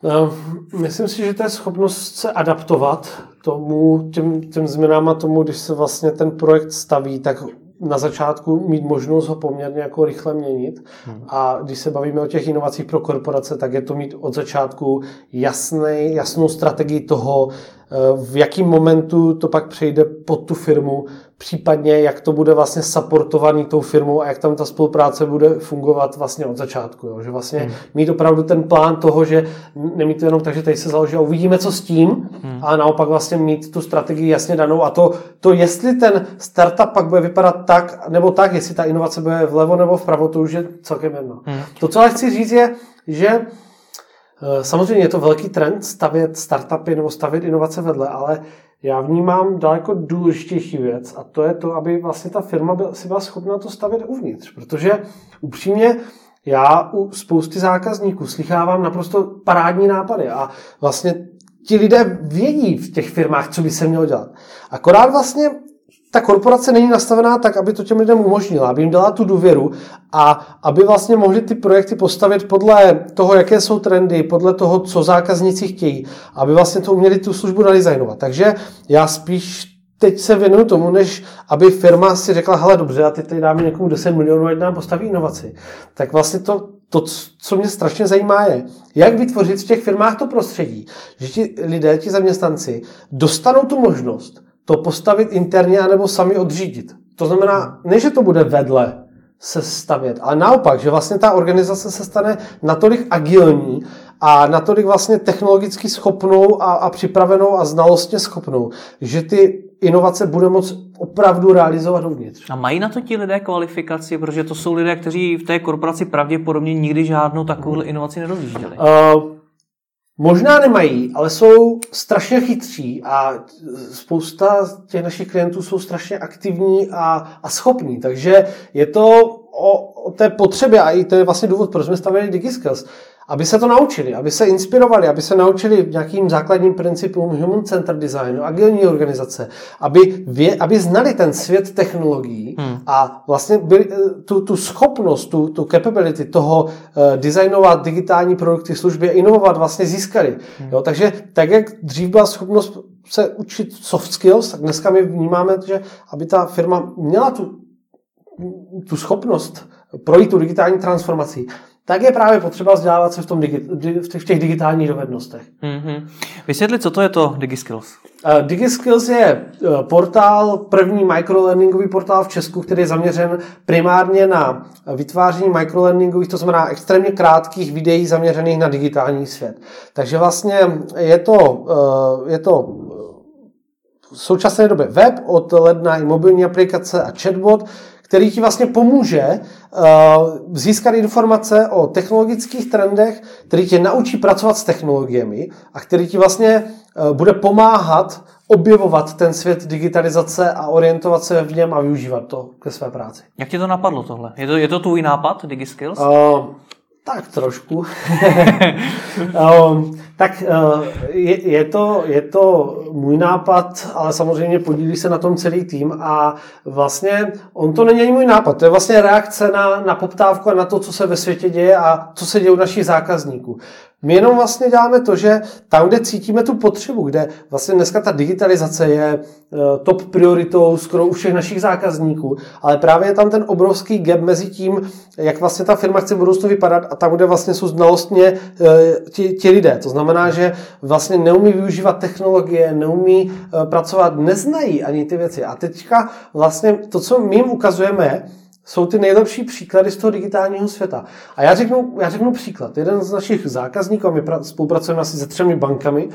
Eh, myslím si, že to je schopnost se adaptovat tomu, těm, těm změnám a tomu, když se vlastně ten projekt staví, tak na začátku mít možnost ho poměrně jako rychle měnit. Hmm. A když se bavíme o těch inovacích pro korporace, tak je to mít od začátku jasný, jasnou strategii toho, eh, v jakém momentu to pak přejde pod tu firmu, případně jak to bude vlastně supportovaný tou firmou a jak tam ta spolupráce bude fungovat vlastně od začátku. Jo? Že vlastně hmm. mít opravdu ten plán toho, že nemít to jenom tak, že tady se založí a uvidíme, co s tím, hmm. a naopak vlastně mít tu strategii jasně danou a to, to jestli ten startup pak bude vypadat tak nebo tak, jestli ta inovace bude vlevo nebo vpravo, to už je celkem jedno. Hmm. To, co ale chci říct, je, že eh, samozřejmě je to velký trend stavět startupy nebo stavět inovace vedle, ale já vnímám daleko důležitější věc a to je to, aby vlastně ta firma byl, si byla schopna to stavět uvnitř, protože upřímně já u spousty zákazníků slychávám naprosto parádní nápady a vlastně ti lidé vědí v těch firmách, co by se mělo dělat. Akorát vlastně ta korporace není nastavená tak, aby to těm lidem umožnila, aby jim dala tu důvěru a aby vlastně mohli ty projekty postavit podle toho, jaké jsou trendy, podle toho, co zákazníci chtějí, aby vlastně to uměli tu službu nadizajnovat. Takže já spíš teď se věnuju tomu, než aby firma si řekla, hele dobře, a teď tady dáme někomu 10 milionů, nám postaví inovaci. Tak vlastně to, to, co mě strašně zajímá, je, jak vytvořit v těch firmách to prostředí, že ti lidé, ti zaměstnanci dostanou tu možnost to postavit interně anebo sami odřídit. To znamená, ne, že to bude vedle se stavět, ale naopak, že vlastně ta organizace se stane natolik agilní a natolik vlastně technologicky schopnou a, a připravenou a znalostně schopnou, že ty inovace bude moct opravdu realizovat uvnitř. A mají na to ti lidé kvalifikaci, protože to jsou lidé, kteří v té korporaci pravděpodobně nikdy žádnou takovou inovaci nerozjížděli. Uh, Možná nemají, ale jsou strašně chytří a spousta těch našich klientů jsou strašně aktivní a, a schopní. Takže je to o, o té potřebě a i to je vlastně důvod, proč jsme stavili DigiSkills aby se to naučili, aby se inspirovali, aby se naučili nějakým základním principům human center designu, agilní organizace, aby, vě, aby znali ten svět technologií hmm. a vlastně byli, eh, tu, tu schopnost, tu, tu capability toho uh, designovat digitální produkty, služby, inovovat vlastně získali. Hmm. Jo, takže tak, jak dřív byla schopnost se učit soft skills, tak dneska my vnímáme, že aby ta firma měla tu, tu schopnost projít tu digitální transformací, tak je právě potřeba vzdělávat se v, tom digi- v těch digitálních dovednostech. Mm-hmm. Vysvětli, co to je to DigiSkills? Uh, DigiSkills je uh, portál, první microlearningový portál v Česku, který je zaměřen primárně na vytváření microlearningových, to znamená extrémně krátkých videí zaměřených na digitální svět. Takže vlastně je to, uh, je to v současné době web, od ledna i mobilní aplikace a chatbot, který ti vlastně pomůže uh, získat informace o technologických trendech, který tě naučí pracovat s technologiemi a který ti vlastně uh, bude pomáhat objevovat ten svět digitalizace a orientovat se v něm a využívat to ke své práci. Jak ti to napadlo tohle? Je to, je to tvůj nápad, DigiSkills? Uh, tak trošku. um, tak uh, je, je, to, je to můj nápad, ale samozřejmě podílí se na tom celý tým a vlastně on to není ani můj nápad, to je vlastně reakce na, na poptávku a na to, co se ve světě děje a co se děje u našich zákazníků. My jenom vlastně děláme to, že tam, kde cítíme tu potřebu, kde vlastně dneska ta digitalizace je eh, top prioritou skoro u všech našich zákazníků, ale právě je tam ten obrovský gap mezi tím, jak vlastně ta firma chce v budoucnu vypadat a tam, kde vlastně jsou znalostně eh, ti, ti lidé. To znamená, že vlastně neumí využívat technologie, neumí eh, pracovat, neznají ani ty věci. A teďka vlastně to, co my jim ukazujeme, jsou ty nejlepší příklady z toho digitálního světa. A já řeknu, já řeknu příklad. Jeden z našich zákazníků, my spolupracujeme asi se třemi bankami,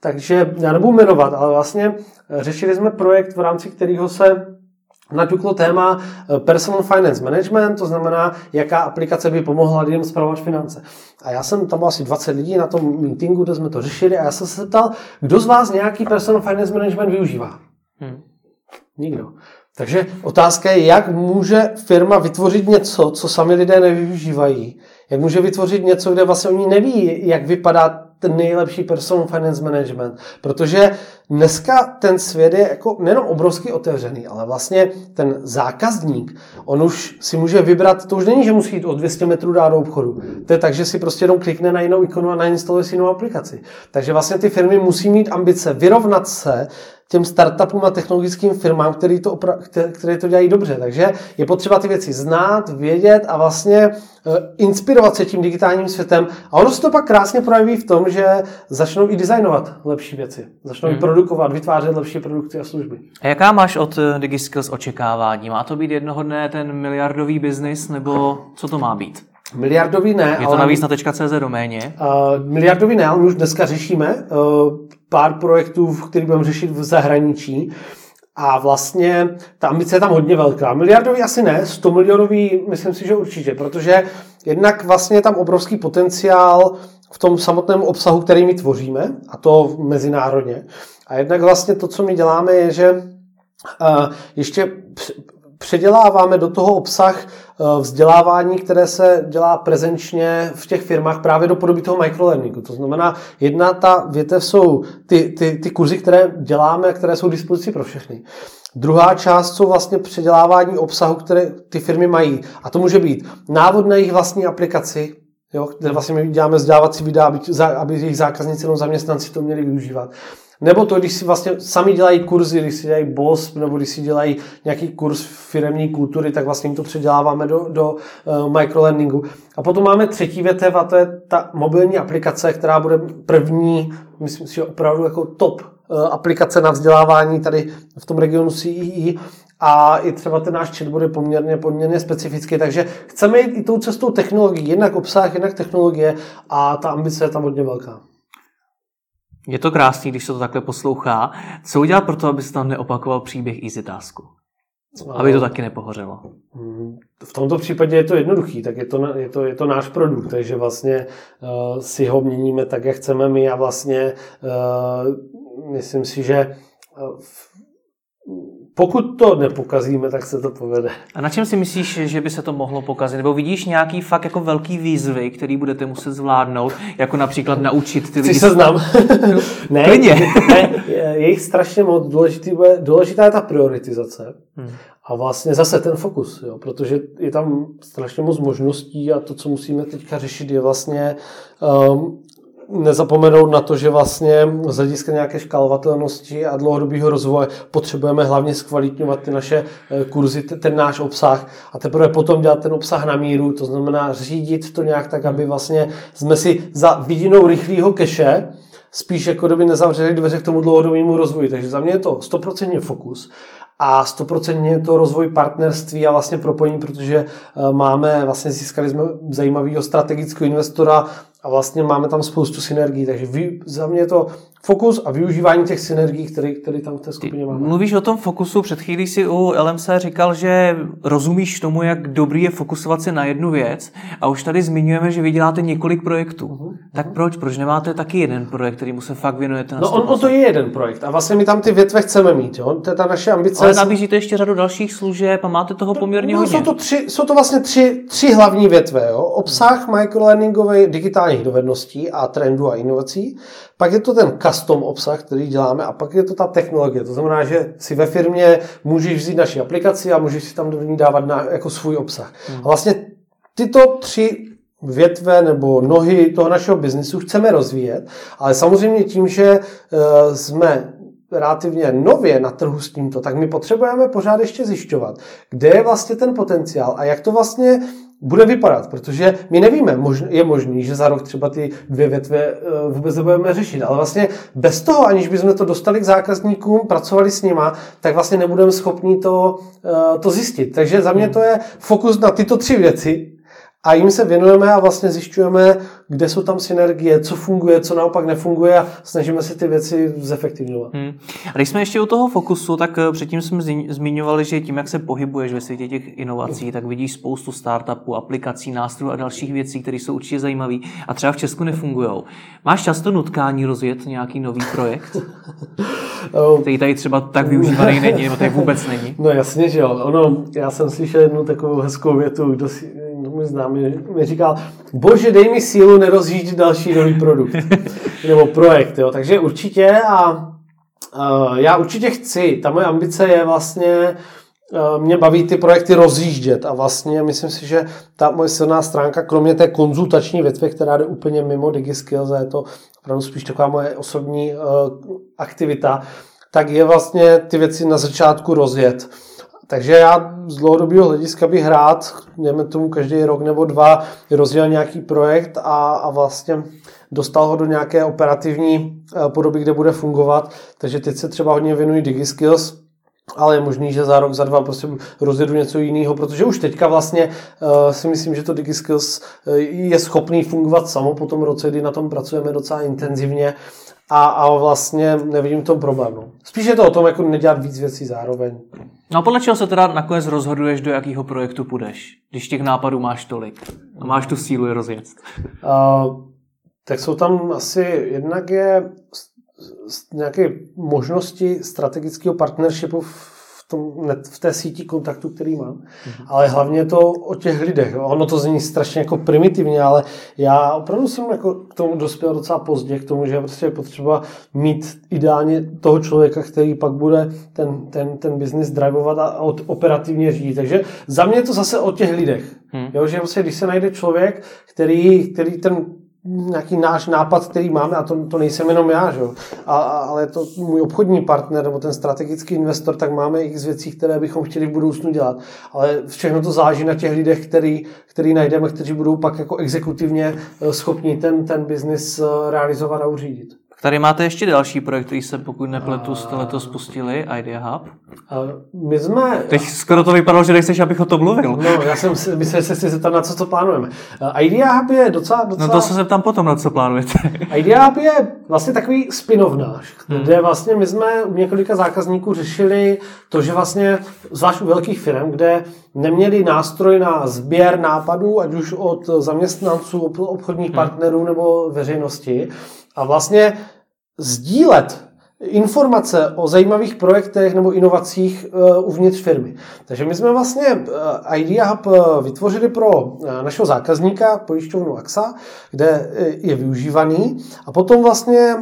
takže já nebudu jmenovat, ale vlastně eh, řešili jsme projekt, v rámci kterého se naťuklo téma eh, Personal Finance Management, to znamená, jaká aplikace by pomohla lidem zpravovat finance. A já jsem, tam asi 20 lidí na tom meetingu, kde jsme to řešili a já jsem se ptal, kdo z vás nějaký Personal Finance Management využívá? Hmm. Nikdo. Takže otázka je, jak může firma vytvořit něco, co sami lidé nevyužívají. Jak může vytvořit něco, kde vlastně oni neví, jak vypadá ten nejlepší personal finance management. Protože dneska ten svět je jako nejenom obrovský otevřený, ale vlastně ten zákazník, on už si může vybrat, to už není, že musí jít o 200 metrů dát do obchodu. To je tak, že si prostě jenom klikne na jinou ikonu a nainstaluje si jinou aplikaci. Takže vlastně ty firmy musí mít ambice vyrovnat se těm startupům a technologickým firmám, který to, opra- které to dělají dobře. Takže je potřeba ty věci znát, vědět a vlastně eh, inspirovat se tím digitálním světem. A ono se to pak krásně projeví v tom, že začnou i designovat lepší věci. Začnou hmm. i produkovat, vytvářet lepší produkty a služby. A jaká máš od eh, DigiSkills očekávání? Má to být jednoho dne ten miliardový biznis, nebo co to má být? Miliardový ne. Je to ale... navíc na .cz doméně? Uh, miliardový ne, ale my už dneska řešíme uh, pár projektů, který budeme řešit v zahraničí. A vlastně ta ambice je tam hodně velká. Miliardový asi ne, 100 milionový myslím si, že určitě, protože jednak vlastně je tam obrovský potenciál v tom samotném obsahu, který my tvoříme, a to mezinárodně. A jednak vlastně to, co my děláme, je, že uh, ještě předěláváme do toho obsah eh, vzdělávání, které se dělá prezenčně v těch firmách právě do podoby toho microlearningu. To znamená, jedna ta větev jsou ty, ty, ty kurzy, které děláme, které jsou k dispozici pro všechny. Druhá část jsou vlastně předělávání obsahu, které ty firmy mají. A to může být návod na jejich vlastní aplikaci, jo, kde vlastně my děláme vzdělávací videa, aby, aby jejich zákazníci nebo zaměstnanci to měli využívat. Nebo to, když si vlastně sami dělají kurzy, když si dělají BOS, nebo když si dělají nějaký kurz firemní kultury, tak vlastně jim to předěláváme do, do uh, microlearningu. A potom máme třetí větev a to je ta mobilní aplikace, která bude první, myslím si, že opravdu jako top uh, aplikace na vzdělávání tady v tom regionu CEE a i třeba ten náš chat bude poměrně, poměrně specifický, takže chceme jít i tou cestou technologií, jednak obsah, jednak technologie a ta ambice je tam hodně velká. Je to krásný, když se to takhle poslouchá. Co udělat pro to, aby se tam neopakoval příběh Easy Tasku? Aby to taky nepohořelo. Hmm, v tomto případě je to jednoduchý, tak je to, je to, je to náš produkt, takže vlastně uh, si ho měníme tak, jak chceme my a vlastně uh, myslím si, že uh, pokud to nepokazíme, tak se to povede. A na čem si myslíš, že by se to mohlo pokazit? Nebo vidíš nějaký fakt jako velký výzvy, který budete muset zvládnout, jako například naučit ty lidi? se znám. ne, ne, je jich strašně moc. Důležitý, důležitá je ta prioritizace. Hmm. A vlastně zase ten fokus, jo, protože je tam strašně moc možností a to, co musíme teďka řešit, je vlastně um, nezapomenout na to, že vlastně z hlediska nějaké škálovatelnosti a dlouhodobého rozvoje potřebujeme hlavně zkvalitňovat ty naše eh, kurzy, ten náš obsah a teprve potom dělat ten obsah na míru, to znamená řídit to nějak tak, aby vlastně jsme si za vidinou rychlého keše spíš jako doby nezavřeli dveře k tomu dlouhodobému rozvoji. Takže za mě je to 100% fokus a 100% je to rozvoj partnerství a vlastně propojení, protože eh, máme, vlastně získali jsme zajímavého strategického investora a vlastně máme tam spoustu synergií, takže vy, za mě to fokus a využívání těch synergií, které, které tam v té skupině máme. Mluvíš o tom fokusu, před chvílí si u LMC říkal, že rozumíš tomu, jak dobrý je fokusovat se na jednu věc a už tady zmiňujeme, že vy děláte několik projektů. Uh-huh. Tak proč? Proč nemáte taky jeden projekt, který mu se fakt věnujete na No on, on to je jeden projekt a vlastně my tam ty větve chceme mít, jo? to je ta naše ambice. Ale nabízíte ještě řadu dalších služeb a máte toho poměrně no, hodně. Jsou to, tři, jsou to vlastně tři, tři hlavní větve. Jo? Obsah microlearningových digitálních dovedností a trendů a inovací. Pak je to ten custom obsah, který děláme a pak je to ta technologie. To znamená, že si ve firmě můžeš vzít naši aplikaci a můžeš si tam do ní dávat na, jako svůj obsah. Hmm. A vlastně tyto tři větve nebo nohy toho našeho biznisu chceme rozvíjet, ale samozřejmě tím, že uh, jsme relativně nově na trhu s tímto, tak my potřebujeme pořád ještě zjišťovat, kde je vlastně ten potenciál a jak to vlastně bude vypadat, protože my nevíme, je možný, že za rok třeba ty dvě větve eh, vůbec nebudeme řešit, ale vlastně bez toho, aniž bychom to dostali k zákazníkům, pracovali s nima, tak vlastně nebudeme schopni to, eh, to zjistit. Takže za mě to je fokus na tyto tři věci, a jim se věnujeme a vlastně zjišťujeme, kde jsou tam synergie, co funguje, co naopak nefunguje a snažíme se ty věci zefektivňovat. Hmm. A když jsme ještě u toho fokusu, tak eh, předtím jsme zmiňovali, že tím, jak se pohybuješ ve světě těch inovací, tak vidíš spoustu startupů, aplikací, nástrojů a dalších věcí, které jsou určitě zajímavé a třeba v Česku nefungují. Máš často nutkání rozjet nějaký nový projekt, který tady třeba tak využívaný není, nebo tady vůbec není? No jasně, že jo. Ono, já jsem slyšel jednu takovou hezkou větu, kdo si, můj známý mi říkal, bože, dej mi sílu nerozjíždět další nový produkt nebo projekt. Jo. Takže určitě a Uh, já určitě chci. Ta moje ambice je vlastně uh, mě baví ty projekty rozjíždět a vlastně myslím si, že ta moje silná stránka, kromě té konzultační větve, která jde úplně mimo DigiSkills a je to opravdu spíš taková moje osobní uh, aktivita, tak je vlastně ty věci na začátku rozjet. Takže já z dlouhodobého hlediska bych rád, měme tomu každý rok nebo dva, rozjel nějaký projekt a, a vlastně dostal ho do nějaké operativní eh, podoby, kde bude fungovat. Takže teď se třeba hodně věnují DigiSkills, ale je možný, že za rok, za dva prostě rozjedu něco jiného, protože už teďka vlastně uh, si myslím, že to DigiSkills uh, je schopný fungovat samo po tom roce, kdy na tom pracujeme docela intenzivně a, a vlastně nevidím v tom problém. No. Spíš je to o tom, jako nedělat víc věcí zároveň. No a podle čeho se teda nakonec rozhoduješ, do jakého projektu půjdeš, když těch nápadů máš tolik a máš tu sílu je rozjet? Uh, tak jsou tam asi, jednak je nějaké možnosti strategického partnershipu v, tom, v té síti kontaktů, který mám. Mm-hmm. Ale hlavně to o těch lidech. Ono to zní strašně jako primitivně, ale já opravdu jsem jako k tomu dospěl docela pozdě, k tomu, že prostě je potřeba mít ideálně toho člověka, který pak bude ten, ten, ten biznis drivovat a od, operativně řídit. Takže za mě je to zase o těch lidech. Hmm. Jo, že vlastně, když se najde člověk, který, který ten nějaký náš nápad, který máme, a to, to nejsem jenom já, že? A, ale to můj obchodní partner nebo ten strategický investor, tak máme x věcí, které bychom chtěli v budoucnu dělat. Ale všechno to záleží na těch lidech, který, který najdeme, kteří budou pak jako exekutivně eh, schopni ten, ten biznis eh, realizovat a uřídit. Tady máte ještě další projekt, který se, pokud nepletu, jste letos spustili, Idea Hub. My jsme... Teď skoro to vypadalo, že nechceš, abych o tom mluvil. No, já jsem myslel, že se zeptat, na co to plánujeme. Idea Hub je docela, docela... No to se zeptám potom, na co plánujete. Idea Hub je vlastně takový spin-off náš, hmm. kde vlastně my jsme u několika zákazníků řešili to, že vlastně, zvlášť u velkých firm, kde neměli nástroj na sběr nápadů, ať už od zaměstnanců, obchodních hmm. partnerů nebo veřejnosti. A vlastně sdílet informace o zajímavých projektech nebo inovacích eh, uvnitř firmy. Takže my jsme vlastně eh, Idea Hub eh, vytvořili pro našeho zákazníka, pojišťovnu AXA, kde je využívaný a potom vlastně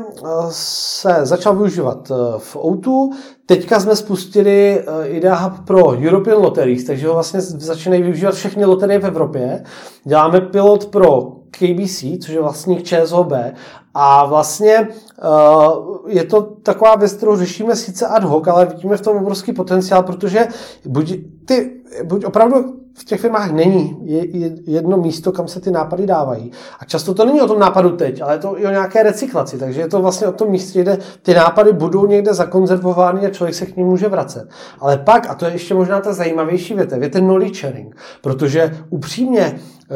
se začal využívat v Outu. Teďka jsme spustili Idea Hub pro European Lotteries, takže ho vlastně začínají využívat všechny loterie v Evropě. Děláme pilot pro KBC, což je vlastník ČSOB a vlastně uh, je to taková věc, kterou řešíme sice ad hoc, ale vidíme v tom obrovský potenciál, protože buď, ty, buď opravdu v těch firmách není jedno místo, kam se ty nápady dávají. A často to není o tom nápadu teď, ale je to i o nějaké recyklaci. Takže je to vlastně o tom místě, kde ty nápady budou někde zakonzervovány a člověk se k ním může vracet. Ale pak, a to je ještě možná ta zajímavější větev, je ten knowledge sharing. Protože upřímně eh,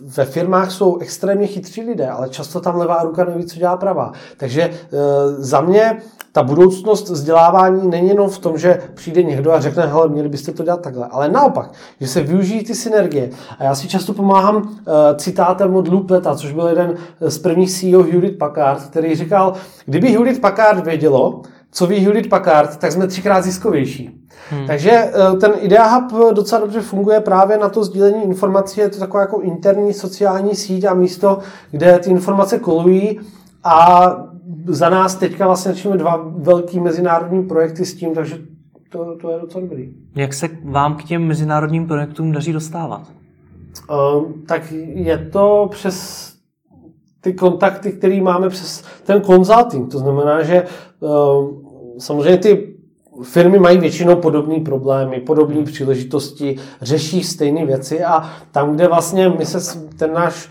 ve firmách jsou extrémně chytří lidé, ale často tam levá ruka neví, co dělá pravá. Takže eh, za mě ta budoucnost vzdělávání není jenom v tom, že přijde někdo a řekne, hele, měli byste to dělat takhle, ale naopak, že se využijí ty synergie. A já si často pomáhám uh, citátem od Lupeta, což byl jeden z prvních CEO Hewlett Packard, který říkal, kdyby Hewlett Packard vědělo, co ví Hewlett Packard, tak jsme třikrát ziskovější. Hmm. Takže uh, ten Idea Hub docela dobře funguje právě na to sdílení informací. Je to taková jako interní sociální síť a místo, kde ty informace kolují a za nás teďka vlastně dva velký mezinárodní projekty s tím, takže to, to je docela dobrý. Jak se vám k těm mezinárodním projektům daří dostávat? Uh, tak je to přes ty kontakty, které máme přes ten consulting. To znamená, že uh, samozřejmě ty firmy mají většinou podobné problémy, podobné příležitosti, řeší stejné věci a tam, kde vlastně my se, ten náš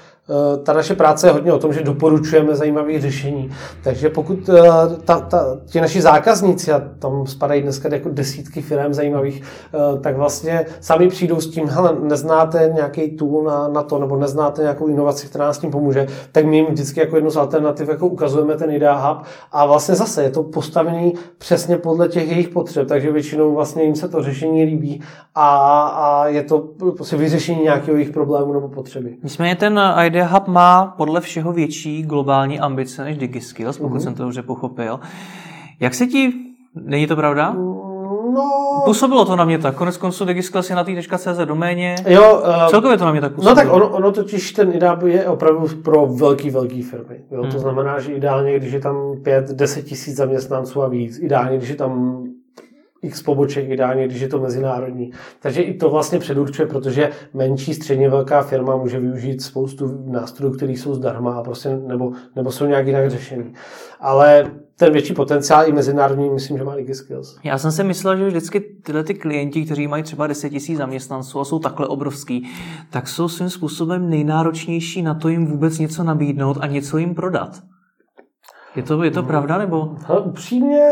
ta naše práce je hodně o tom, že doporučujeme zajímavé řešení. Takže pokud eh, ta, ta, ti naši zákazníci, a tam spadají dneska jako desítky firm zajímavých, eh, tak vlastně sami přijdou s tím, hele, neznáte nějaký tool na, na to, nebo neznáte nějakou inovaci, která nás tím pomůže, tak my jim vždycky jako jednu z alternativ jako ukazujeme ten Idea Hub a vlastně zase je to postavený přesně podle těch jejich potřeb, takže většinou vlastně jim se to řešení líbí a, a je to prostě vyřešení nějakého jejich problému nebo potřeby. Nicméně ten Idea Hub má podle všeho větší globální ambice než DigiSkills, pokud mm-hmm. jsem to dobře pochopil. Jak se ti, není to pravda? No, působilo to na mě tak. Konec konců Digiskills je na CZ doméně. Jo, uh, Celkově to na mě tak působilo. No tak ono, ono totiž ten IDA je opravdu pro velký, velký firmy. Jo? Hmm. To znamená, že ideálně, když je tam 5-10 tisíc zaměstnanců a víc, ideálně, když je tam x poboček, ideálně, když je to mezinárodní. Takže i to vlastně předurčuje, protože menší, středně velká firma může využít spoustu nástrojů, které jsou zdarma a prostě, nebo, nebo jsou nějak jinak řešený. Ale ten větší potenciál i mezinárodní, myslím, že má DigiSkills. Já jsem si myslel, že vždycky tyhle ty klienti, kteří mají třeba 10 000 zaměstnanců a jsou takhle obrovský, tak jsou svým způsobem nejnáročnější na to jim vůbec něco nabídnout a něco jim prodat. Je to, je to hmm. pravda, nebo? Hele, upřímně,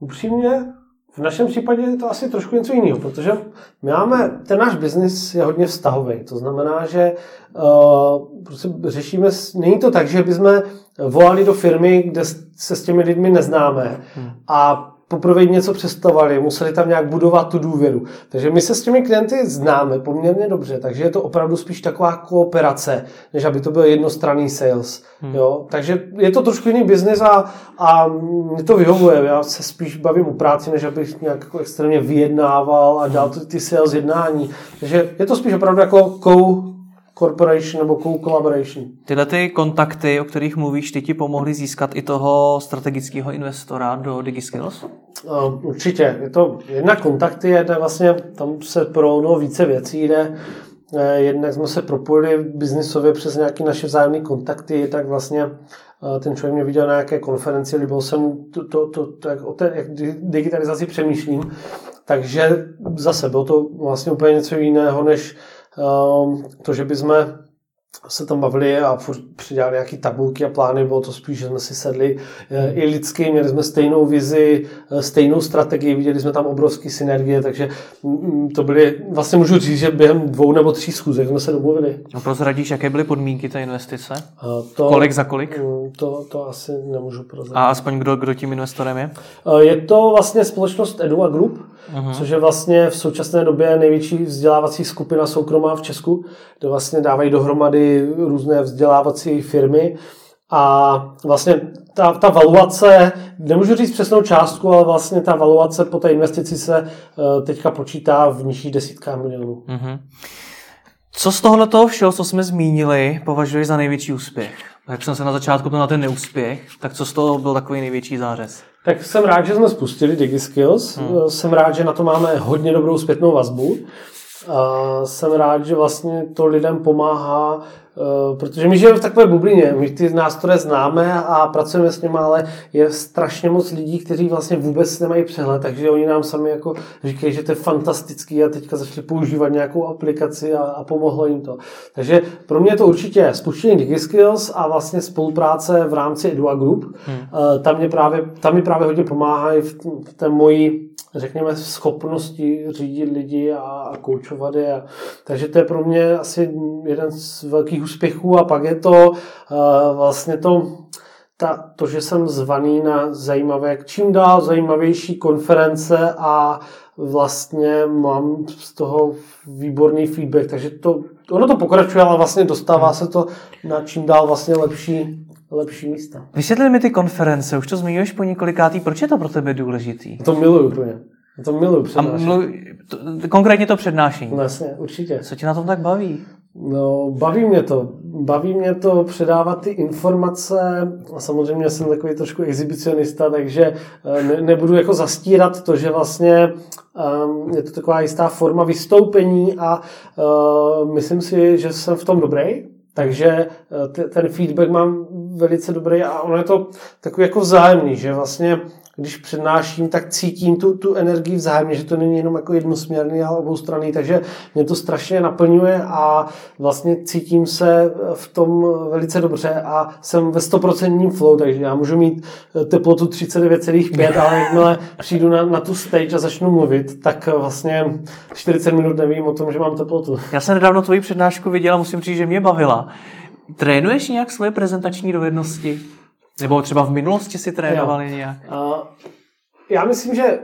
upřímně, v našem případě je to asi trošku něco jiného, protože my máme, ten náš biznis je hodně vztahový. To znamená, že uh, prostě řešíme, není to tak, že bychom volali do firmy, kde se s těmi lidmi neznáme hmm. a poprvé něco představovali, museli tam nějak budovat tu důvěru. Takže my se s těmi klienty známe poměrně dobře, takže je to opravdu spíš taková kooperace, než aby to byl jednostranný sales. Hmm. Jo? Takže je to trošku jiný biznis a, a mě to vyhovuje. Já se spíš bavím o práci, než abych nějak jako extrémně vyjednával a dělal ty, sales jednání. Takže je to spíš opravdu jako corporation nebo co-collaboration. Tyhle ty kontakty, o kterých mluvíš, ty ti pomohly získat i toho strategického investora do DigiSkills? Uh, určitě. Je to jedna kontakty, je vlastně, tam se pro více věcí jde. Eh, jednak jsme se propojili biznisově přes nějaké naše vzájemné kontakty, tak vlastně eh, ten člověk mě viděl na nějaké konferenci, líbil se mu to, to, to, to jak o té jak digitalizaci přemýšlím. Takže zase bylo to vlastně úplně něco jiného, než to, že bychom se tam bavili a přidělali nějaké tabulky a plány, bylo to spíš, že jsme si sedli eh, i lidsky, měli jsme stejnou vizi, eh, stejnou strategii, viděli jsme tam obrovské synergie, takže mm, mm, to byly, vlastně můžu říct, že během dvou nebo tří schůzek jsme se domluvili. A prozradíš, jaké byly podmínky té investice? To, kolik za kolik? Mm, to, to asi nemůžu prozradit. A aspoň kdo, kdo tím investorem je? Eh, je to vlastně společnost Edua Group, uh-huh. což je vlastně v současné době největší vzdělávací skupina soukromá v Česku, kde vlastně dávají dohromady různé vzdělávací firmy. A vlastně ta, ta valuace, nemůžu říct přesnou částku, ale vlastně ta valuace po té investici se uh, teďka počítá v nižších desítkách milionů. Uh-huh. Co z tohohle toho všeho, co jsme zmínili, považuješ za největší úspěch? Jak jsem se na začátku byl na ten neúspěch, tak co z toho byl takový největší zářez? Tak jsem rád, že jsme spustili DigiSkills. Hmm. Jsem rád, že na to máme hodně dobrou zpětnou vazbu. A jsem rád, že vlastně to lidem pomáhá Eh, protože my žijeme v takové bublině, my ty nástroje známe a pracujeme s nimi, ale je strašně moc lidí, kteří vlastně vůbec nemají přehled, takže oni nám sami jako říkají, že to je fantastický a teďka začali používat nějakou aplikaci a, a pomohlo jim to. Takže pro mě je to určitě spuštění DigiSkills a vlastně spolupráce v rámci Edua Group. Hmm. Eh, tam, mě právě, tam mi právě hodně pomáhají v, v té mojí řekněme, schopnosti řídit lidi a koučovat je. Takže to je pro mě asi jeden z velkých úspěchů a pak je to uh, vlastně to, ta, to, že jsem zvaný na zajímavé, čím dál zajímavější konference a vlastně mám z toho výborný feedback, takže to, ono to pokračuje, ale vlastně dostává se to na čím dál vlastně lepší lepší místa. Vysvětli mi ty konference, už to zmiňuješ po několikátý, proč je to pro tebe důležitý? To miluju úplně. To miluju přednášení. A mluv, to, konkrétně to přednášení. No, jasně, určitě. Co tě na tom tak baví? No, baví mě to. Baví mě to předávat ty informace. A samozřejmě jsem takový trošku exhibicionista, takže eh, ne, nebudu jako zastírat to, že vlastně um, je to taková jistá forma vystoupení a uh, myslím si, že jsem v tom dobrý. Takže eh, ten feedback mám velice dobrý a ono je to takový jako vzájemný, že vlastně když přednáším, tak cítím tu, tu energii vzájemně, že to není jenom jako jednosměrný, ale oboustranný, takže mě to strašně naplňuje a vlastně cítím se v tom velice dobře a jsem ve 100% flow, takže já můžu mít teplotu 39,5, ale jakmile přijdu na, na tu stage a začnu mluvit, tak vlastně 40 minut nevím o tom, že mám teplotu. Já jsem nedávno tvoji přednášku viděl a musím říct, že mě bavila. Trénuješ nějak svoje prezentační dovednosti? Nebo třeba v minulosti si trénovali jo. nějak? Uh, já myslím, že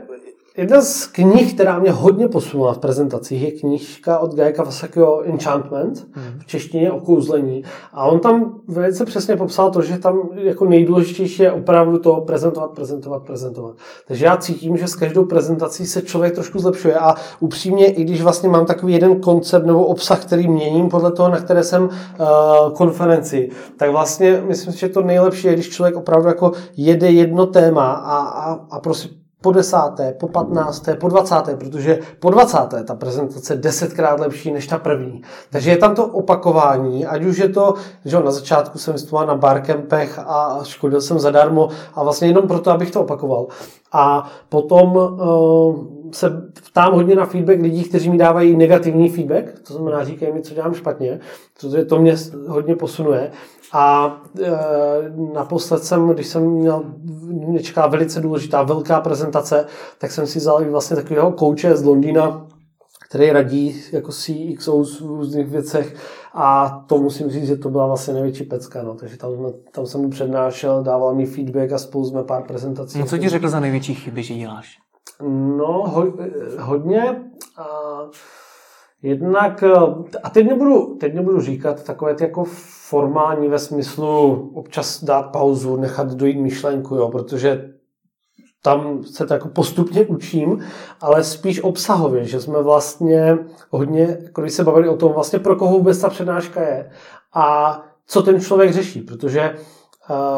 Jedna z knih, která mě hodně posunula v prezentacích, je knížka od Gajka Vasakiho Enchantment, hmm. v češtině o kouzlení. A on tam velice přesně popsal to, že tam jako nejdůležitější je opravdu to prezentovat, prezentovat, prezentovat. Takže já cítím, že s každou prezentací se člověk trošku zlepšuje a upřímně, i když vlastně mám takový jeden koncept nebo obsah, který měním podle toho, na které jsem uh, konferenci, tak vlastně myslím, že to nejlepší je, když člověk opravdu jako jede jedno téma a, a, a prostě po desáté, po patnácté, po dvacáté, protože po dvacáté ta prezentace je desetkrát lepší než ta první. Takže je tam to opakování, ať už je to, že na začátku jsem vystupoval na barkempech a škodil jsem zadarmo a vlastně jenom proto, abych to opakoval. A potom uh, se ptám hodně na feedback lidí, kteří mi dávají negativní feedback, to znamená, říkají mi, co dělám špatně, protože to mě hodně posunuje. A e, naposled jsem, když jsem měl, mě čeká velice důležitá velká prezentace, tak jsem si vzal vlastně takového kouče z Londýna, který radí jako CXO v různých věcech a to musím říct, že to byla vlastně největší pecka, no. takže tam, tam jsem mu přednášel, dával mi feedback a spolu jsme pár prezentací. No co ti řekl za největší chyby, že děláš? No, ho, hodně. A jednak, a teď nebudu, teď nebudu říkat takové ty jako formální ve smyslu občas dát pauzu, nechat dojít myšlenku, jo, protože tam se to jako postupně učím, ale spíš obsahově, že jsme vlastně hodně, jako když se bavili o tom vlastně pro koho vůbec ta přednáška je a co ten člověk řeší, protože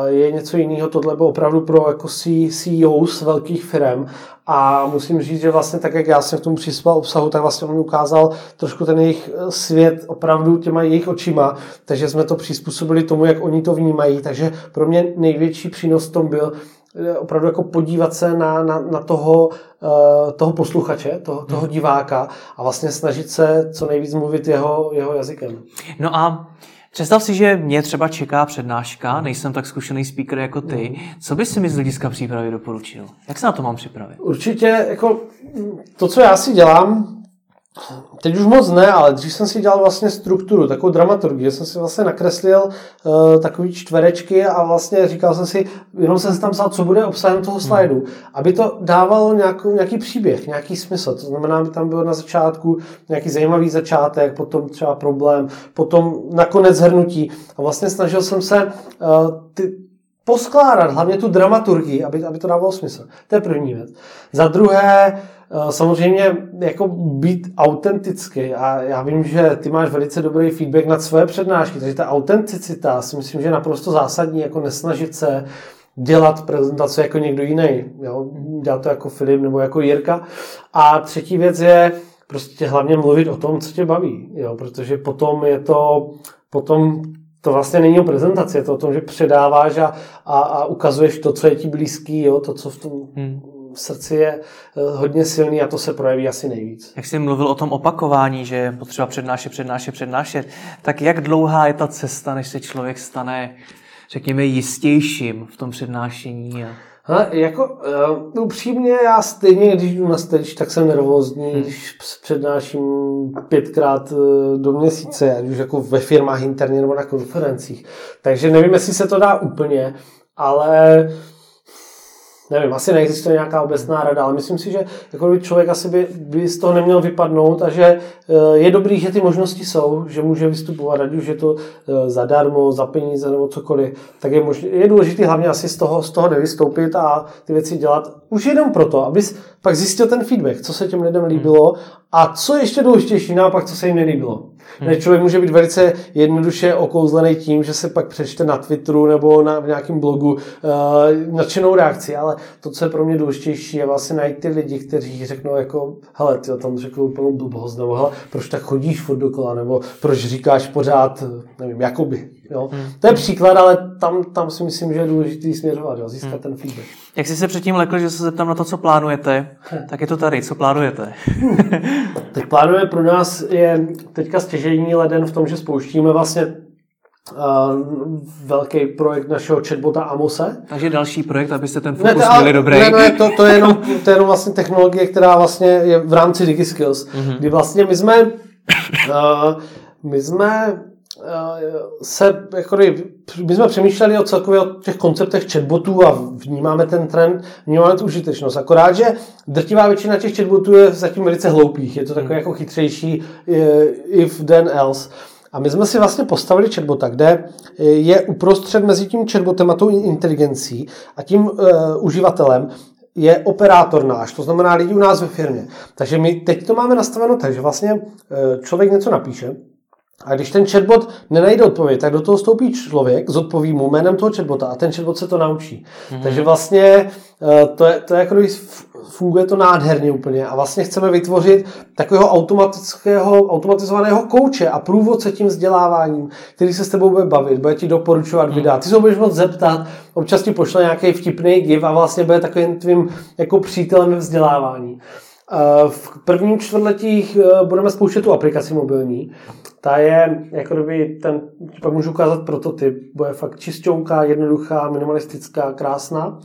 je něco jiného. Tohle bylo opravdu pro jako CEO z velkých firm a musím říct, že vlastně tak, jak já jsem k tomu přispěl obsahu, tak vlastně on mi ukázal trošku ten jejich eh, svět opravdu těma jejich očima, takže jsme to přizpůsobili tomu, jak oni to vnímají, takže pro mě největší přínos v tom byl, eh, opravdu jako podívat se na, na, na toho, uh, toho posluchače, toho, toho hmm. diváka a vlastně snažit se co nejvíc mluvit jeho, jeho jazykem. No a Představ si, že mě třeba čeká přednáška, nejsem tak zkušený speaker jako ty. Co bys si mi z hlediska přípravy doporučil? Jak se na to mám připravit? Určitě, jako to, co já si dělám, Teď už moc ne, ale dřív jsem si dělal vlastně strukturu, takovou dramaturgii, jsem si vlastně nakreslil uh, takový čtverečky a vlastně říkal jsem si, jenom jsem si tam psal, co bude obsahem toho slajdu, hmm. aby to dávalo nějakou, nějaký příběh, nějaký smysl. To znamená, aby tam bylo na začátku nějaký zajímavý začátek, potom třeba problém, potom nakonec zhrnutí. A vlastně snažil jsem se uh, ty, poskládat hlavně tu dramaturgii, aby, aby to dávalo smysl. To je první věc. Za druhé, Eh, samozřejmě jako být autentický a já vím, že ty máš velice dobrý feedback na své přednášky, takže ta autenticita si myslím, že je naprosto zásadní, jako nesnažit se dělat prezentace jako někdo jiný, jo? dělat to jako Filip nebo jako Jirka. A třetí věc je prostě hlavně mluvit o tom, co tě baví, jo? protože potom je to, potom to vlastně není o prezentaci, je to o tom, že předáváš a, a, a ukazuješ to, co je ti blízký, jo? to, co v tom hmm srdci je eh, hodně silný a to se projeví asi nejvíc. Jak jsi mluvil o tom opakování, že je potřeba přednášet, přednášet, přednášet, tak jak dlouhá je ta cesta, než se člověk stane, řekněme, jistějším v tom přednášení? A... Ha, jako uh, upřímně, já stejně, když jdu na stage, tak jsem nervózní, hmm. když přednáším pětkrát uh, do měsíce, ať už jako ve firmách interně nebo na konferencích. Takže nevím, jestli se to dá úplně, ale nevím, asi neexistuje nějaká obecná rada, ale myslím si, že jako by člověk asi by, by z toho neměl vypadnout a že eh, je dobrý, že ty možnosti jsou, že může vystupovat, ať už je to eh, zadarmo, za peníze nebo cokoliv, tak je, možný, je důležité hlavně asi z toho, z toho nevystoupit a ty věci dělat už jenom proto, abys pak zjistil ten feedback, co se těm lidem líbilo a co ještě důležitější, naopak, co se jim nelíbilo. Hmm. Člověk může být velice jednoduše okouzlený tím, že se pak přečte na Twitteru nebo na, v nějakém blogu uh, nadšenou reakci, ale to, co je pro mě důležitější, je vlastně najít ty lidi, kteří řeknou jako, hele, ty tam řekl úplnou blbost, nebo hele, proč tak chodíš furt dokola, nebo proč říkáš pořád, nevím, jakoby. Jo? Hmm. To je příklad, ale tam, tam si myslím, že je důležité směřovat, jo? získat hmm. ten feedback. Jak jsi se předtím lekl, že se zeptám na to, co plánujete, tak je to tady. Co plánujete? tak plánujeme pro nás je teďka stěžení leden v tom, že spouštíme vlastně Uh, velký projekt našeho chatbota Amose. Takže další projekt, abyste ten fokus ne, měli dobrý. Ne, ne, to, to, je jenom, to je jenom vlastně technologie, která vlastně je v rámci DigiSkills, mm-hmm. kdy vlastně my jsme uh, my jsme se, jako, my jsme přemýšleli o celkově o těch konceptech chatbotů a vnímáme ten trend, vnímáme tu užitečnost. Akorát, že drtivá většina těch chatbotů je zatím velice hloupých, je to takové jako chytřejší if then else. A my jsme si vlastně postavili chatbota, kde je uprostřed mezi tím chatbotem a tou inteligencí a tím uh, uživatelem je operátor náš, to znamená lidi u nás ve firmě. Takže my teď to máme nastaveno tak, že vlastně člověk něco napíše, a když ten chatbot nenajde odpověď, tak do toho stoupí člověk, zodpoví mu jménem toho chatbota a ten chatbot se to naučí. Mm-hmm. Takže vlastně eh, to je, to je jako funguje to nádherně úplně a vlastně chceme vytvořit takového automatického, automatizovaného kouče a průvodce tím vzděláváním, který se s tebou bude bavit, bude ti doporučovat videa. Ty se budeš moc zeptat, občas ti pošle nějaký vtipný giv a vlastně bude takovým tvým jako přítelem vzdělávání. Eh, v prvním čtvrtletí eh, budeme spouštět tu aplikaci mobilní. Ta je, jako kdyby ten, pak můžu ukázat prototyp, bude fakt čistěnká, jednoduchá, minimalistická, krásná.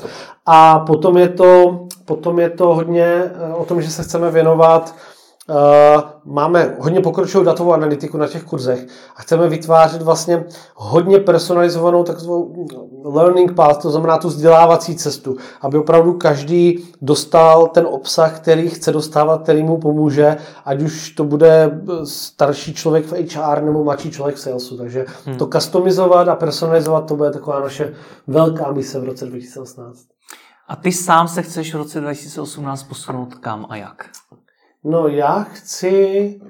A potom je to, potom je to hodně eh, o tom, že se chceme věnovat máme hodně pokročilou datovou analytiku na těch kurzech a chceme vytvářet vlastně hodně personalizovanou takovou learning path, to znamená tu vzdělávací cestu, aby opravdu každý dostal ten obsah, který chce dostávat, který mu pomůže, ať už to bude starší člověk v HR nebo mladší člověk v salesu. Takže hmm. to customizovat a personalizovat, to bude taková naše velká mise v roce 2018. A ty sám se chceš v roce 2018 posunout kam a jak? No já chci...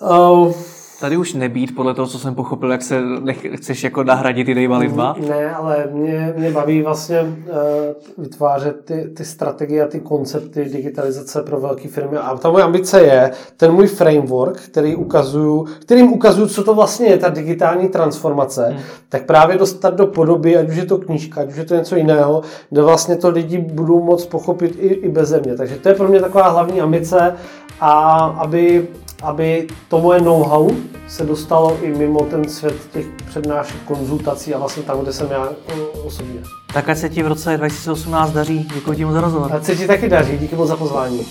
Uh, Tady už nebýt, podle toho, co jsem pochopil, jak se nech, chceš jako nahradit Dejva Lidba? Ne, ale mě, mě baví vlastně uh, vytvářet ty, ty strategie a ty koncepty digitalizace pro velké firmy. A ta moje ambice je ten můj framework, který ukazuju, kterým ukazuju, co to vlastně je ta digitální transformace, hmm. tak právě dostat do podoby, ať už je to knížka, ať už je to něco jiného, kde vlastně to lidi budou moct pochopit i, i bez země. Takže to je pro mě taková hlavní ambice a aby aby to moje know-how se dostalo i mimo ten svět těch přednášek, konzultací a vlastně tam, kde jsem já osobně. Tak ať se ti v roce 2018 daří. Děkuji ti moc za rozhovor. Ať se ti taky daří. Díky moc za pozvání.